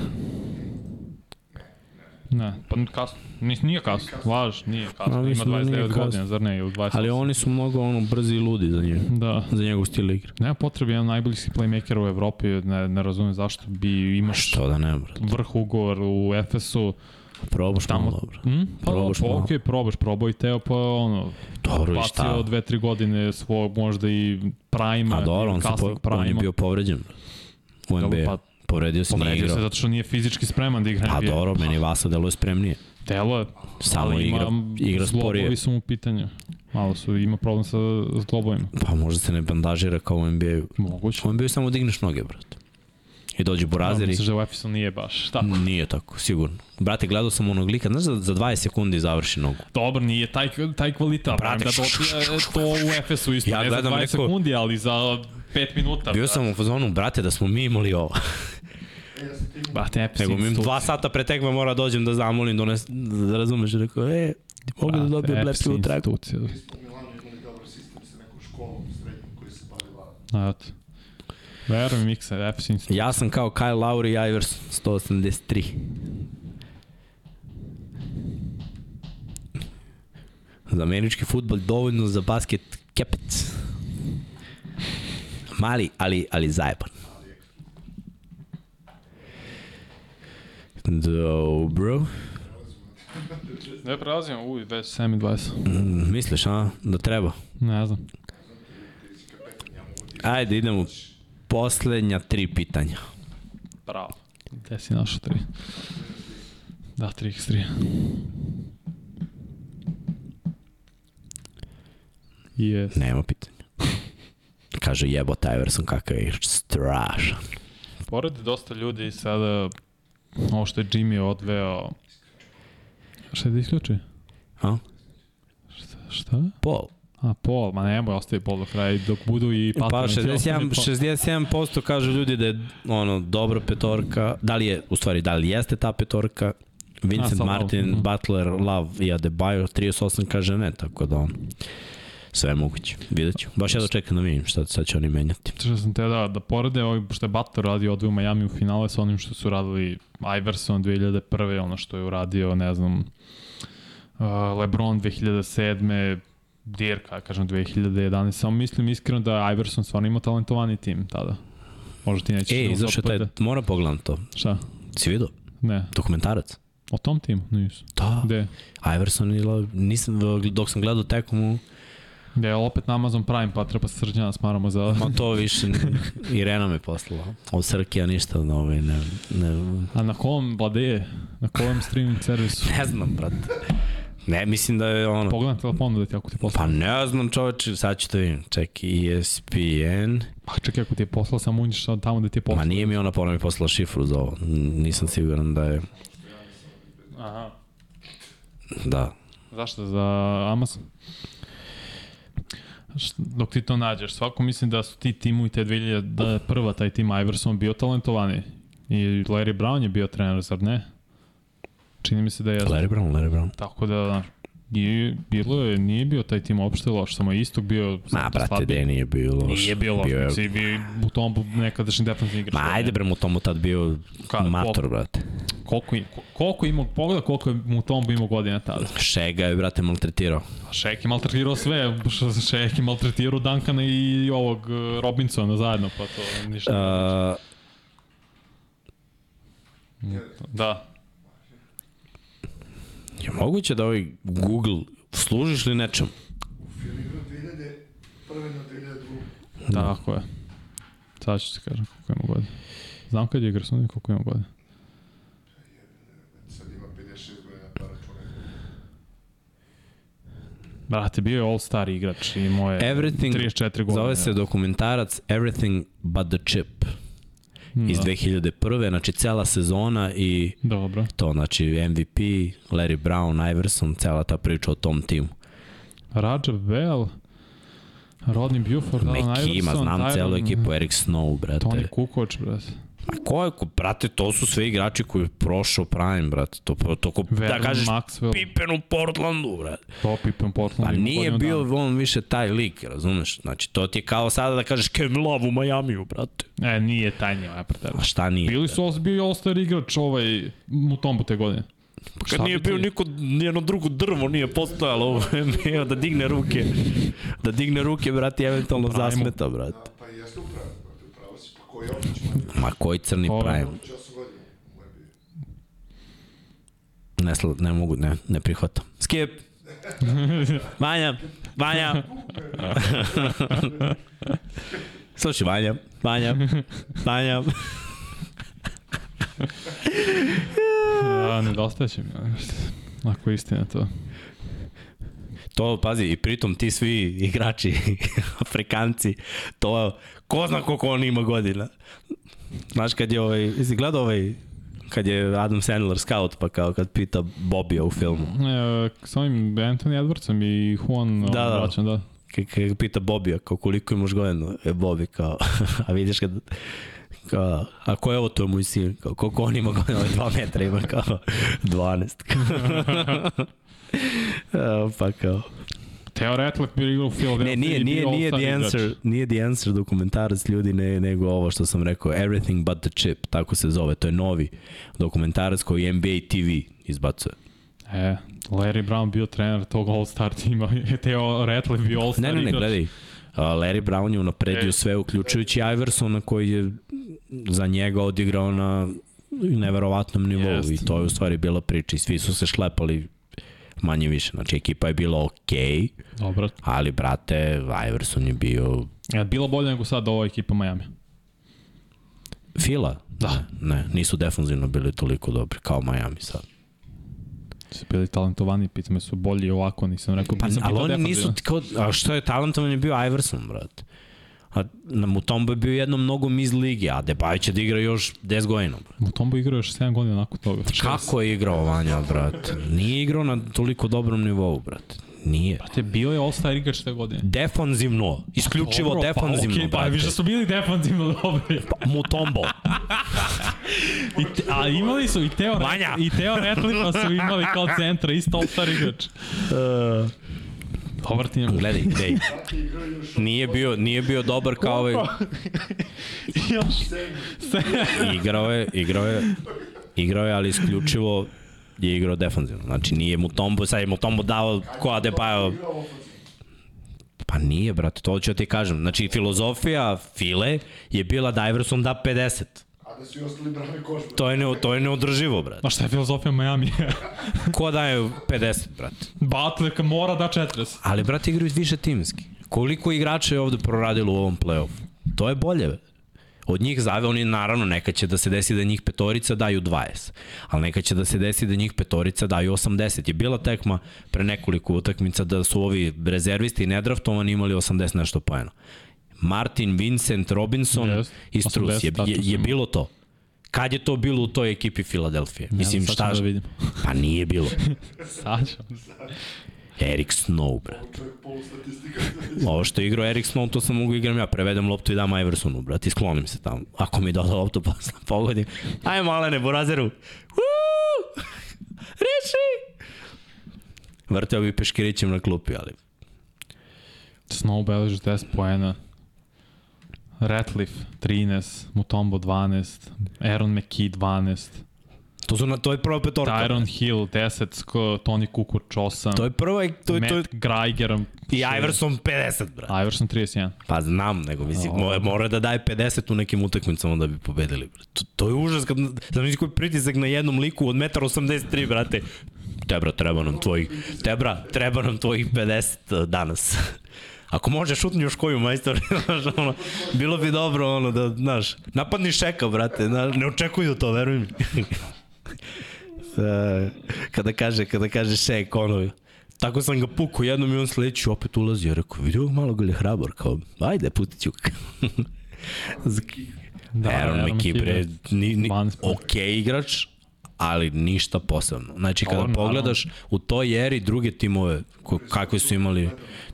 Ne, pa kasno. Nis, nije kasno, važ, nije kasno. Ima da nije 29 kasno. godina, zar ne, ili 28. Ali oni su mnogo ono brzi i ludi za njega. Da. Za njegov stil igre. Nema potrebe, jedan najboljih playmaker u Evropi, ne, ne razumem zašto bi imaš Što da ne, brate. vrh ugovor u Efesu, Probaš tamo... malo dobro. Hm? Pa, Probaš pa malo. okej, probaš, probao i Teo, pa ono, Dobro, bacio dve, tri godine svog možda i prima, A dobro, on, se po, kasnog on je bio povređen. U Dobro, NBA. pa Povredio se, nije Povredio se igrao. zato što nije fizički spreman da igra Pa dobro, meni Vasa deluje spremnije. Telo je, Samo ali igra, ima igra sporije. Zglobovi su mu u pitanju. Malo su, ima problem sa zglobovima. Pa možda se ne bandažira kao u NBA-u. Moguće. U NBA-u samo digneš noge, brate. I dođe Da, Burazir i... misliš da u Efesu nije baš tako. Nije tako, sigurno. Brate, gledao sam onog lika, znaš, za, za 20 sekundi završi nogu. Dobro, nije taj, taj kvalitet. Brate, da dobije to u Efesu isto. Ja ne za gledam 20 neko- sekundi, ali za 5 minuta. Bio sam u fazonu, brate, da smo mi imali ovo. E, imao Brate, Efes Nego mi dva sata pre tekme mora dođem da zamolim, dones, da razumeš, rekao, e, mogu da dobijem lepšu traku. institucija. Mi smo u Milanu imali dobar sistem sa nekom školom srednjom koji se bavila Eto. Verujem, Miksa, institucija. Ja sam kao Kyle Lowry Ivers 183. Za američki futbol dovoljno za basket kepec. Mali, ali, ali zajeban. Dobro. Ne prelazimo, uj, već 7 i 20. Mm, Misliš, a? Da treba? Ne znam. Ajde, idemo. Poslednja tri pitanja. Bravo. Gde si našao 3? Da, 3x3. Yes. Nema pitanja. Kaže jebote Iverson kakav je strašan. Pored dosta ljudi sada, ovo što je Jimmy odveo, šta je da isključi? A? Šta? šta? Pol. A, pol, ma nemoj, ostaje pol do kraja, dok budu i Pa patroni. 61, 67% kažu ljudi da je ono dobra petorka. Da li je, u stvari, da li jeste ta petorka? Vincent sad Martin, malo, mhm. Butler, Love i Adebayo, 38 kaže ne, tako da on sve je moguće. Vidjet ću. Baš ja da čekam da vidim šta, šta će oni menjati. Što sam te da, da porede ovaj, što je Butler radio odveo u Miami u finale sa onim što su radili Iverson 2001. ono što je uradio, ne znam, uh, Lebron 2007. Dirka, kažem 2011. Samo mislim iskreno da Iverson stvarno imao talentovani tim tada. Možda ti nećeš E, da izašao taj, uzapade. mora pogledam to. Šta? Si vidio? Ne. Dokumentarac. O tom timu? Nisu. Da. Gde? Iverson nisam, dok sam gledao tekomu, Gde je opet na Amazon Prime, pa treba se srđana smaramo za... ma to više, Irena me poslala. Od Srkija ništa, no, ovaj, ne, ne, A na kom, Vlade, na kom streaming servisu? ne znam, brate. Ne, mislim da je ono... Pogledam telefonu da ti ako ti je Pa poslao. ne znam čoveče, sad ću to vidim. Čekaj, E ESPN. Pa čekaj, ako ti je poslao, samo uđeš tamo da ti je Ma poslao. nije mi ona ponovno mi poslala šifru za ovo. Nisam siguran da je... Aha. Da. Zašto? Za Amazon? Dok ti to nađeš, svako mislim da su ti timu i te 2000, da je prva taj tim Iverson bio talentovani. I Larry Brown je bio trener, zar ne? Čini mi se da je. Larry Brown, Larry Brown. Tako da, znaš, nije, bilo je, nije bio taj tim uopšte loš, samo je istog bio Ma, brate, slabiji. da nije bio loš. Nije bio loš, Bio je- si bio u tom nekadašnji defensivni igrač. Ma, ajde bre, mu tomu tad bio Ka- mator, brate. Koliko, im- koliko imao, pogleda koliko je mu Tombo imao godina tada. Šega je, brate, maltretirao. Šek je maltretirao sve, Šek je maltretirao Duncana i ovog eh, Robinsona zajedno, pa to ništa. Uh, da. Je moguće da ovaj Google služiš li nečem? Film igra 2001. na 2002. Tako je. Sad ću ti kažem koliko ima godina. Znam kad je igra sudio koliko ima godina. Sad ima 56 godina, pa računaj. Brate, bio je all-star igrač i moje Everything, 34 godine. zove se dokumentarac Everything but the Chip iz da. 2001. Znači, cela sezona i Dobro. to, znači MVP, Larry Brown, Iverson, cela ta priča o tom timu. Rajab Bell, Rodney Buford, Alan Mekima, Iverson, znam Tyron- celu ekipu, Eric Snow, brate. Toni Kukoč, brate. A ko je, ko, brate, to su sve igrači koji je prošao Prime, brate. To, to ko, da Vernon kažeš Maxwell. Pippen u Portlandu, brate. To Pippen Portland. Pa ima nije bio dana. on više taj lik, razumeš? Znači, to ti je kao sada da kažeš Kevin Love u Majamiju, brate. E, nije taj njima, ja pretero. A šta nije? Bili su, bio je all-star igrač ovaj, Mutombo te godine. Pa Šta kad nije bio niko, nijedno drugo drvo nije postojalo u NBA da digne ruke. Da digne ruke, brate, i eventualno zasmeta, brate. Da, pa jeste upravo, brate, upravo si. Pa koji Jokić manje? Ma koji crni Ovo- Prime? Jokić 8 godina u NBA. Ne, sla, ne mogu, ne, ne prihvatam. Skip! Vanja, Vanja. Slušaj, Vanja, Vanja, Vanja. Ja, nedostaje će mi. Ako je istina to. To, pazi, i pritom ti svi igrači, Afrikanci, to, ko zna koliko on ima godina. Znaš, kad je ovaj, jesi gledao ovaj, kad je Adam Sandler scout, pa kao kad pita Bobija u filmu. E, s ovim Anthony Edwardsom i Juan Da, da, vraćam, da. Kad, pita Bobija, kao koliko imaš godina, je Bobi kao, a vidiš kad, kao, a ko je ovo, to je moj sin, kao, koliko on ima ovaj dva metra ima, kao, 12. Evo, pa kao, Teo Retlak bio igrao u Philadelphia Ne, nije, nije, nije the igrač. answer, nije the answer dokumentarac ljudi, ne, nego ovo što sam rekao, Everything but the chip, tako se zove, to je novi dokumentarac koji NBA TV izbacuje. E, Larry Brown bio trener tog all-star tima. Teo Retlak bio all-star Ne, ne, ne, igrač. gledaj, Larry Brown je unapredio E. sve, uključujući Iversona koji je za njega odigrao na neverovatnom nivou Jest. i to je u stvari bila priča i svi su se šlepali manje više, znači ekipa je bila okej, okay, Dobro. ali brate, Iverson je bio E, bilo bolje nego sad ova ekipa Miami. Fila? Da. Ne, nisu defanzivno bili toliko dobri kao Miami sad. Su bili talentovani, pitame su bolji ovako, nisam rekao. Pa, nisam ali oni nisu, kao, a što je talentovan je bio Iverson, brate. Mutombo je bio jednom mnogo iz lige, a Debaj će da igra još 10 godina. Mutombo igrao još 7 godina nakon toga. Šest. Kako je igrao Vanja, brate? Nije igrao na toliko dobrom nivou, brate. Nije. Brate, bio je all-star igrač te godine. Defanzivno, isključivo Dobro, defanzivno, pa, okay, pa brate. više su bili defanzivno dobri. Mutombo. I te, a imali su i Teo, Vanja. i Teo Retlipa su imali kao centra, isto all-star igrač. Dobar tim. Gledaj, gledaj. Nije bio, nije bio dobar kao ovaj... igrao je, igrao je, igrao je, ali isključivo je igrao defanzivno. Znači nije mu Tombo, sad je mu Tombo dao ko Adebayo. Pa nije, brate, to ću ja ti kažem. Znači, filozofija File je bila da Iverson da 50. A da svi ostali brane. To je, ne, to je neodrživo, brate. Ma šta je filozofija Miami? Ko daje 50, brate? Butler mora da 40. Ali, brate, igraju više timski. Koliko igrača je ovde proradilo u ovom play-offu? To je bolje, brate. Od njih zave, oni naravno neka će da se desi da njih petorica daju 20, ali neka će da se desi da njih petorica daju 80. Je bila tekma pre nekoliko utakmica da su ovi rezervisti i nedraftovani imali 80 nešto poena. Martin, Vincent, Robinson Jest, i Strus. Je, 80 je, je tačno bilo to. Kad je to bilo u toj ekipi Filadelfije? Mislim, sad šta... da vidim. Pa nije bilo. Sad ćemo. Erik Snow, statistika. Ovo što je igrao Erik Snow, to sam mogu igram ja. Prevedem loptu i dam Iversonu, brat, i sklonim se tamo. Ako mi doda loptu, pa sam pogodim. Aj, malene, Burazeru. Woo! Reši! Vrteo bi peškirićem na klupi, ali... Snow beleži 10 poena. Ratliff 13, Mutombo 12, Aaron McKee 12, To, su na, to je prva petorka. Tyron Hill 10, Sko, Toni Kukoc 8, To je prva, to je, Matt to je, Greiger i Iverson 50, brat. Iverson 31. Pa znam, nego mislim, mora, mora da daje 50 u nekim utakmicama da bi pobedili. Brat. To, to je užas kad, znam koji pritisak na jednom liku od 1,83 brate. Tebra, treba nam tvojih, Tebra, treba nam tvojih 50 danas. Ako može šutni još koju majstor, znaš, ono, bilo bi dobro, ono, da, znaš, napadni šeka, brate, znaš, ne očekuju to, veruj mi. Kada kaže, kada kaže šek, ono, tako sam ga pukao jednom i on sledeći opet ulazi, ja rekao, vidio malo ga li je hrabar, kao, ajde, pustit ću ga. da, Aaron McKee, bre, ni, ni, 12 poena. ok igrač, ali ništa posebno. Znači, kada Dobro, pogledaš u toj eri druge timove, kakve su imali,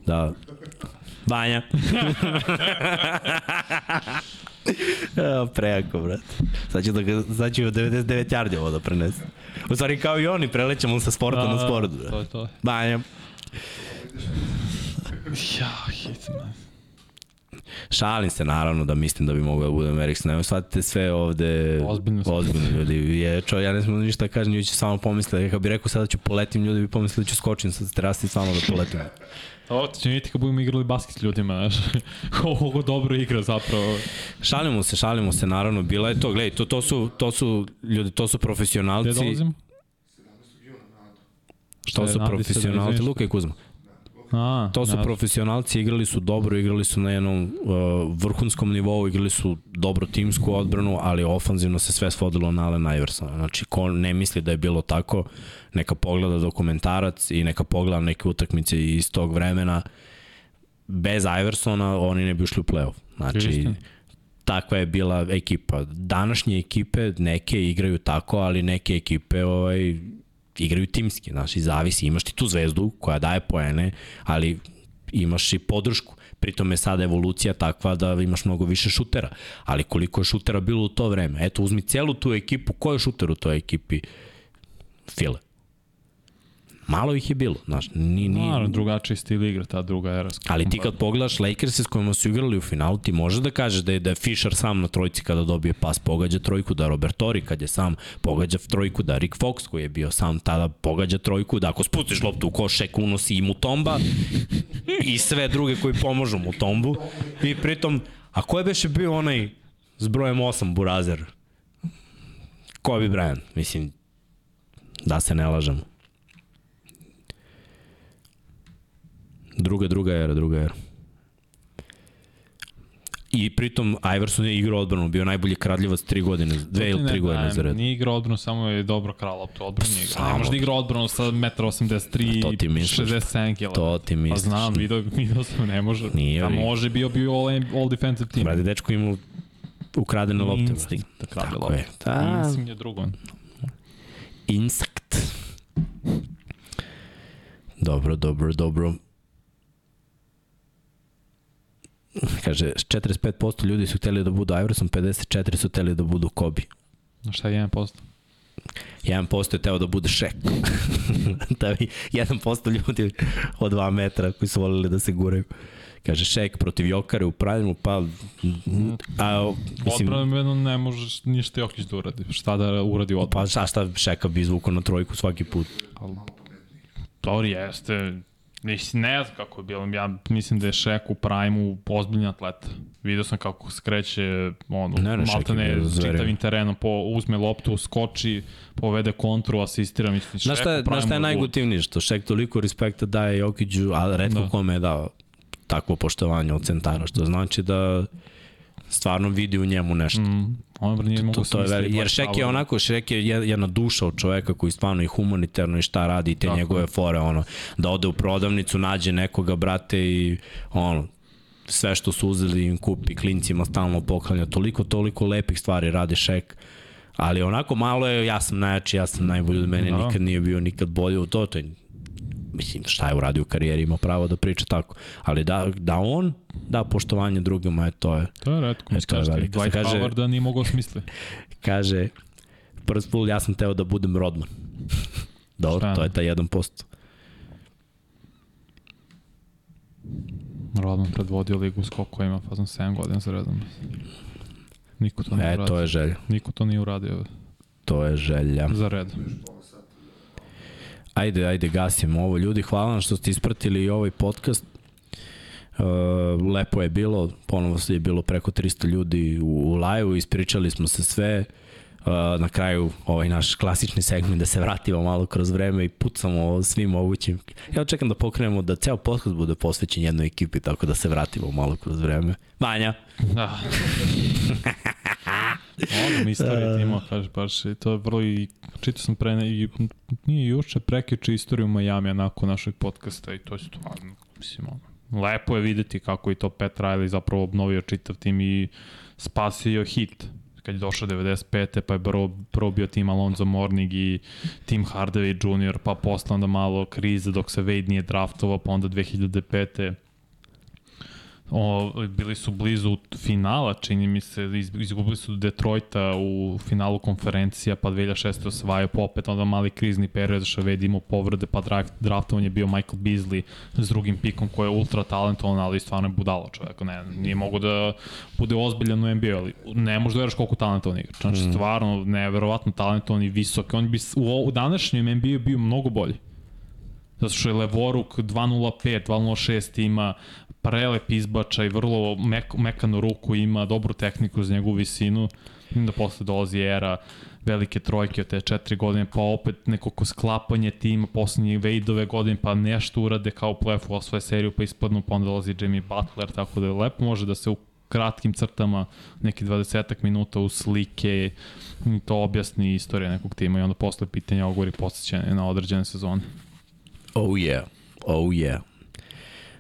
da, Banja. Evo, prejako, brate. Sad ću, da ga, sad ću 99 yardi ovo da prenese. U stvari, kao i oni, prelećemo sa sporta na sport, To brate. je to. Banja. Ja, hitman. Šalim se naravno da mislim da bi mogao da budem Eriksson. Evo shvatite sve ovde Ozbiljno ozbiljno ljudi. Je, čo, ja ne smijem ništa da kažem, ljudi će samo pomisliti. Kad bi rekao sada ću poletim, ljudi bi pomislili da ću skočim sa terasi samo da poletim. Ovo ti će vidjeti kad budemo igrali basket s ljudima, znaš. Ovo dobro igra zapravo. Šalimo se, šalimo se, naravno. Bila je to, gledaj, to, to, su, to su ljudi, to su Gde profesionalci. dolazimo? 17. juna, nada. To su profesionalci. Luka i Kuzma. A, To su ja, profesionalci, igrali su dobro, igrali su na jednom uh, vrhunskom nivou, igrali su dobro timsku odbranu, ali ofanzivno se sve svodilo na Allen Iversona. Znači, ko ne misli da je bilo tako, neka pogleda dokumentarac i neka pogleda neke utakmice iz tog vremena. Bez Iversona oni ne bi ušli u playoff. Znači, Istina. takva je bila ekipa. Današnje ekipe, neke igraju tako, ali neke ekipe ovaj, igraju timski, znaš, i zavisi. Imaš ti tu zvezdu koja daje poene, ali imaš i podršku. Pritom je sada evolucija takva da imaš mnogo više šutera. Ali koliko je šutera bilo u to vreme? Eto, uzmi celu tu ekipu, ko je šuter u toj ekipi? File. Malo ih je bilo, znaš, ni, ni, Naravno, drugačiji stil igra, ta druga era. Ali ti kad pogledaš Lakers s kojima su igrali u finalu, ti možeš da kažeš da je, da je Fisher sam na trojci kada dobije pas pogađa trojku, da Robertori kad je sam pogađa trojku, da Rick Fox koji je bio sam tada pogađa trojku, da ako spustiš loptu u koš, Šek unosi i Mutomba i sve druge koji pomožu Mutombu. I pritom, a ko je beše bio onaj s brojem 8 Burazer? Kobe Bryant, mislim, da se ne lažemo. Druga, druga era, druga era. I pritom Iverson je igrao odbranu, bio najbolji kradljivac tri godine, dve ili tri godine za red. Nije igrao odbranu, samo je dobro krala loptu odbranu. Igrao. Ne može da igra odbranu sa 1,83 To ti misliš. 67 kg. To ti Pa misliš. znam, vidio, vidio sam, ne može. Nije, A ali- može, bio bio all, all defensive team. Brade, dečko ima ukradene lopte. brate. Instinkt da krade lopte. je. Da, Instinkt je drugo. insekt. Dobro, dobro, dobro. Kaže, 45% ljudi su hteli da budu Iverson, 54 su hteli da budu Kobe. Na šta je 1%? 1% je teo da bude šek. da bi 1% ljudi od 2 metra koji su volili da se guraju. Kaže šek protiv Jokare u pravilu, pa... A, mislim, Odbrano ne možeš ništa Jokić da uradi. Šta da uradi u odbranu? pa šta, šta šeka bi izvukao na trojku svaki put. Dobro, jeste. Mislim, ne znam kako je bilo. Ja mislim da je Šek u prime-u ozbiljni atleta. Vidio sam kako skreće, ono, Ne, ne, bio zverin. čitavim terenom, po, uzme loptu, skoči, povede kontru, asistira, mislim, Znaš Šek šta, u je- znaš šta je prime-u najgotivnije? Što Šek toliko respekta daje Jokiću, a redko da. kome je dao takvo poštovanje od centara, što znači da stvarno vidi u njemu nešto. Mm, on nije mogu to, to je veli, jer Šek je onako, Šek je jed- jedna duša od čoveka koji stvarno i humanitarno i šta radi i te Tako njegove je. fore, ono, da ode u prodavnicu, nađe nekoga, brate, i ono, sve što su uzeli im kupi, klincima stalno poklanja, toliko, toliko lepih stvari radi Šek, ali onako malo je, ja sam najjači, ja sam najbolji od mene, Da. nikad nije bio nikad bolji u to, to je, mislim, šta je uradio u karijeri, ima pravo da priča tako, ali da, da on da poštovanje drugima, je to je, To je redko. E, to je velika. Dwight Kaže- Howard da nije mogao smisli. kaže prst pul, ja sam teo da budem Rodman. Dobro, to je taj 1%. Rodman predvodio ligu skokovima, pa sam 7 godina za redom. Niko to nije E, uradio. to je želja. Niko to nije uradio To je želja. za redom. Ajde, ajde, gasimo ovo. Ljudi, hvala vam što ste ispratili i ovaj podcast. Uh, lepo je bilo, ponovo je bilo preko 300 ljudi u, u live-u, ispričali smo se sve. Uh, na kraju ovaj naš klasični segment da se vratimo malo kroz vreme i pucamo svim mogućim. Ja čekam da pokrenemo da ceo podcast bude posvećen jednoj ekipi, tako da se vratimo malo kroz vreme. Vanja, Da. Ono mi istorije tima, kaže baš, to je vrlo i, čitao sam pre, i, nije juče, prekiče istoriju Miami nakon našeg podcasta i to je stvarno, mislim, ono, lepo je videti kako i to Pat Riley zapravo obnovio čitav tim i spasio hit kad je došao 95. pa je prvo, prvo bio tim Alonzo Morning i Tim Hardaway Jr. pa posle onda malo krize dok se Wade nije draftovao pa onda 2005 o, bili su blizu finala, čini mi se, iz, izgubili su Detroita u finalu konferencija, pa 2006. osvajaju, pa opet onda mali krizni period, što vedi imao povrede, pa draft, draftovan je bio Michael Beasley s drugim pikom koji je ultra talentovan, ali stvarno je budalo čovjek, ne, nije mogo da bude ozbiljan u NBA, ali ne možeš da veraš koliko talentovan igra. Znači, mm. stvarno, neverovatno talentovan i visok. On bi u, u današnjem NBA bio mnogo bolji. Zato što je Levoruk 2.05, 2.06 ima prelep izbačaj, vrlo mek, mekanu ruku ima, dobru tehniku za njegovu visinu. I da posle dolazi era velike trojke od te četiri godine, pa opet nekako sklapanje tima, poslednje Wadeove godine, pa nešto urade kao play-off, osvoje seriju, pa ispadnu, pa onda dolazi Jimmy Butler, tako da je lepo može da se u kratkim crtama, neki 20 minuta u slike, to objasni istorija nekog tima i onda posle pitanja ogovori posjećene na određene sezone. Oh yeah, oh yeah.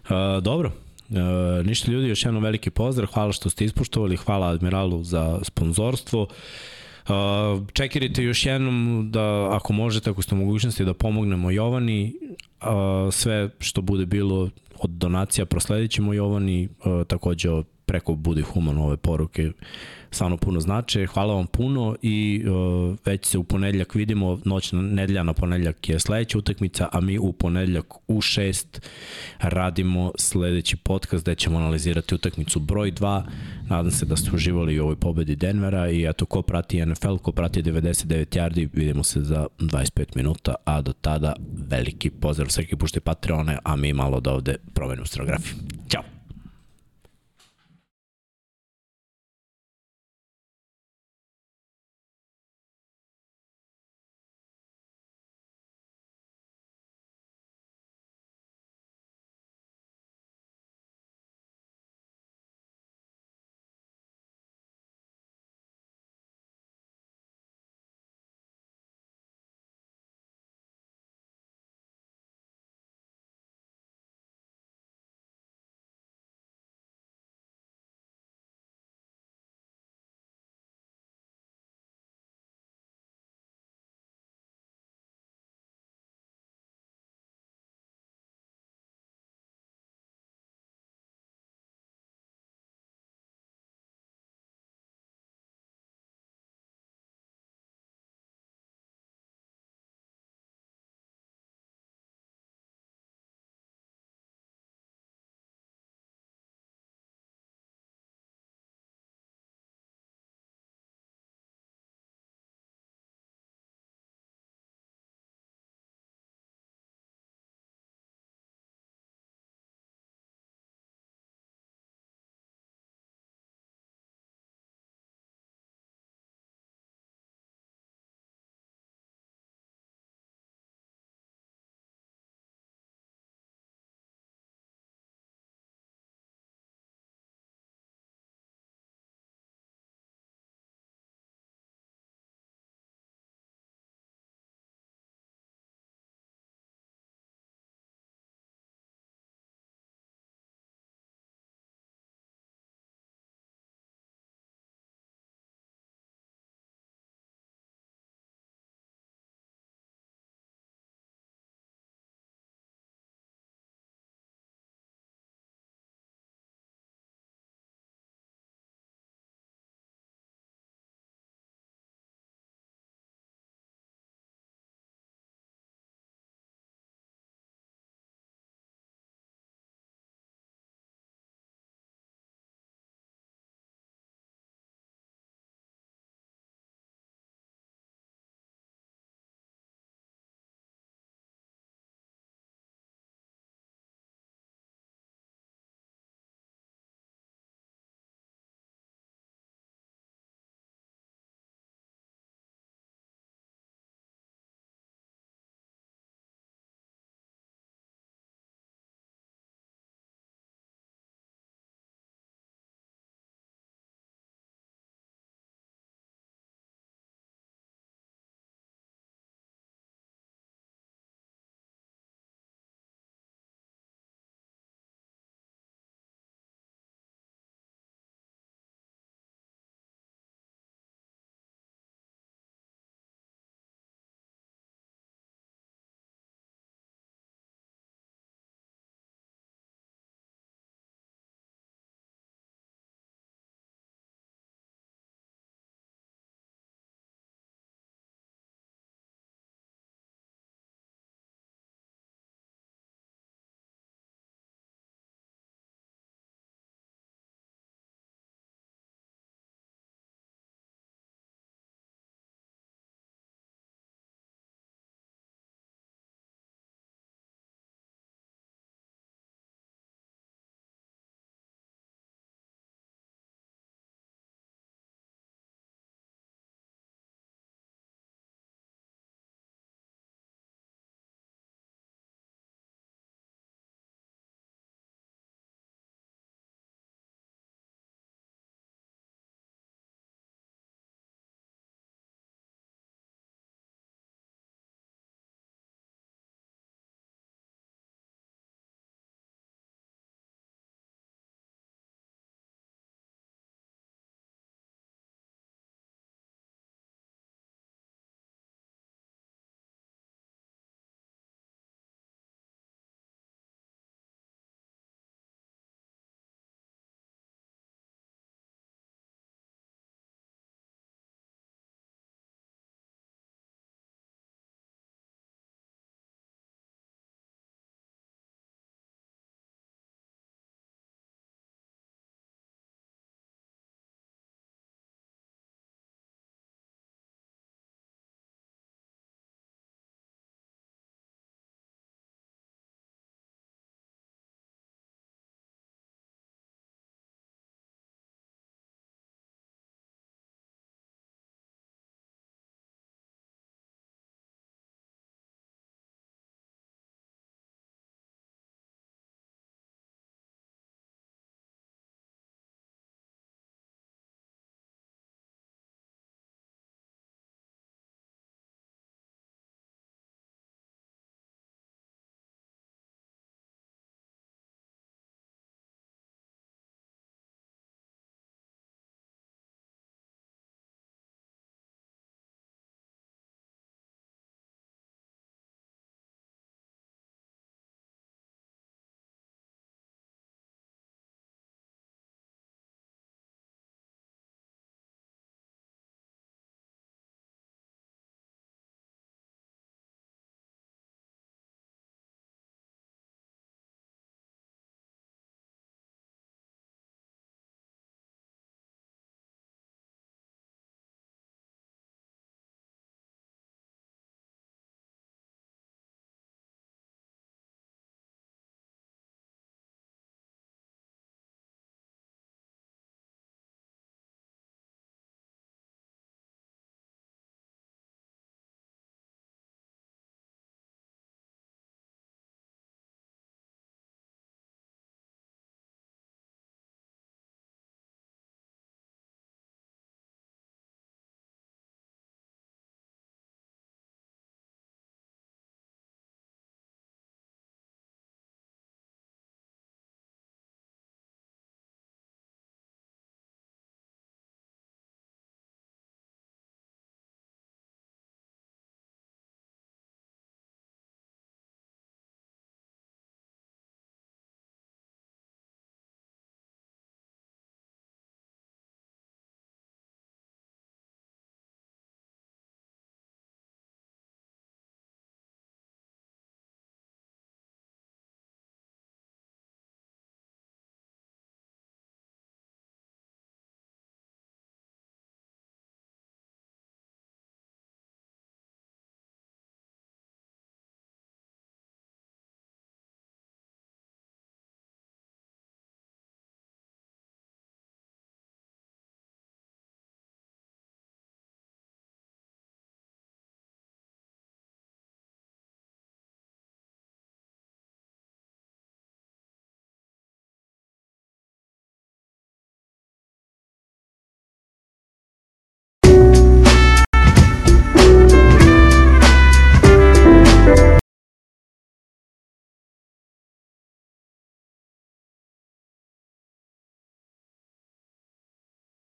Uh, dobro, Uh, ništa ljudi, još jednom veliki pozdrav, hvala što ste ispoštovali, hvala Admiralu za sponzorstvo. Uh, čekirite još jednom da ako možete, ako ste mogućnosti da pomognemo Jovani, uh, sve što bude bilo od donacija prosledit ćemo Jovani, uh, takođe preko Budi Human ove poruke stvarno puno znače. Hvala vam puno i uh, već se u ponedljak vidimo, noć na nedelja na ponedljak je sledeća utakmica, a mi u ponedljak u 6 radimo sledeći podcast gde ćemo analizirati utakmicu broj 2. Nadam se da ste uživali u ovoj pobedi Denvera i eto ko prati NFL, ko prati 99 yardi, vidimo se za 25 minuta, a do tada veliki pozdrav svaki pušte Patreone, a mi malo da ovde promenimo scenografiju.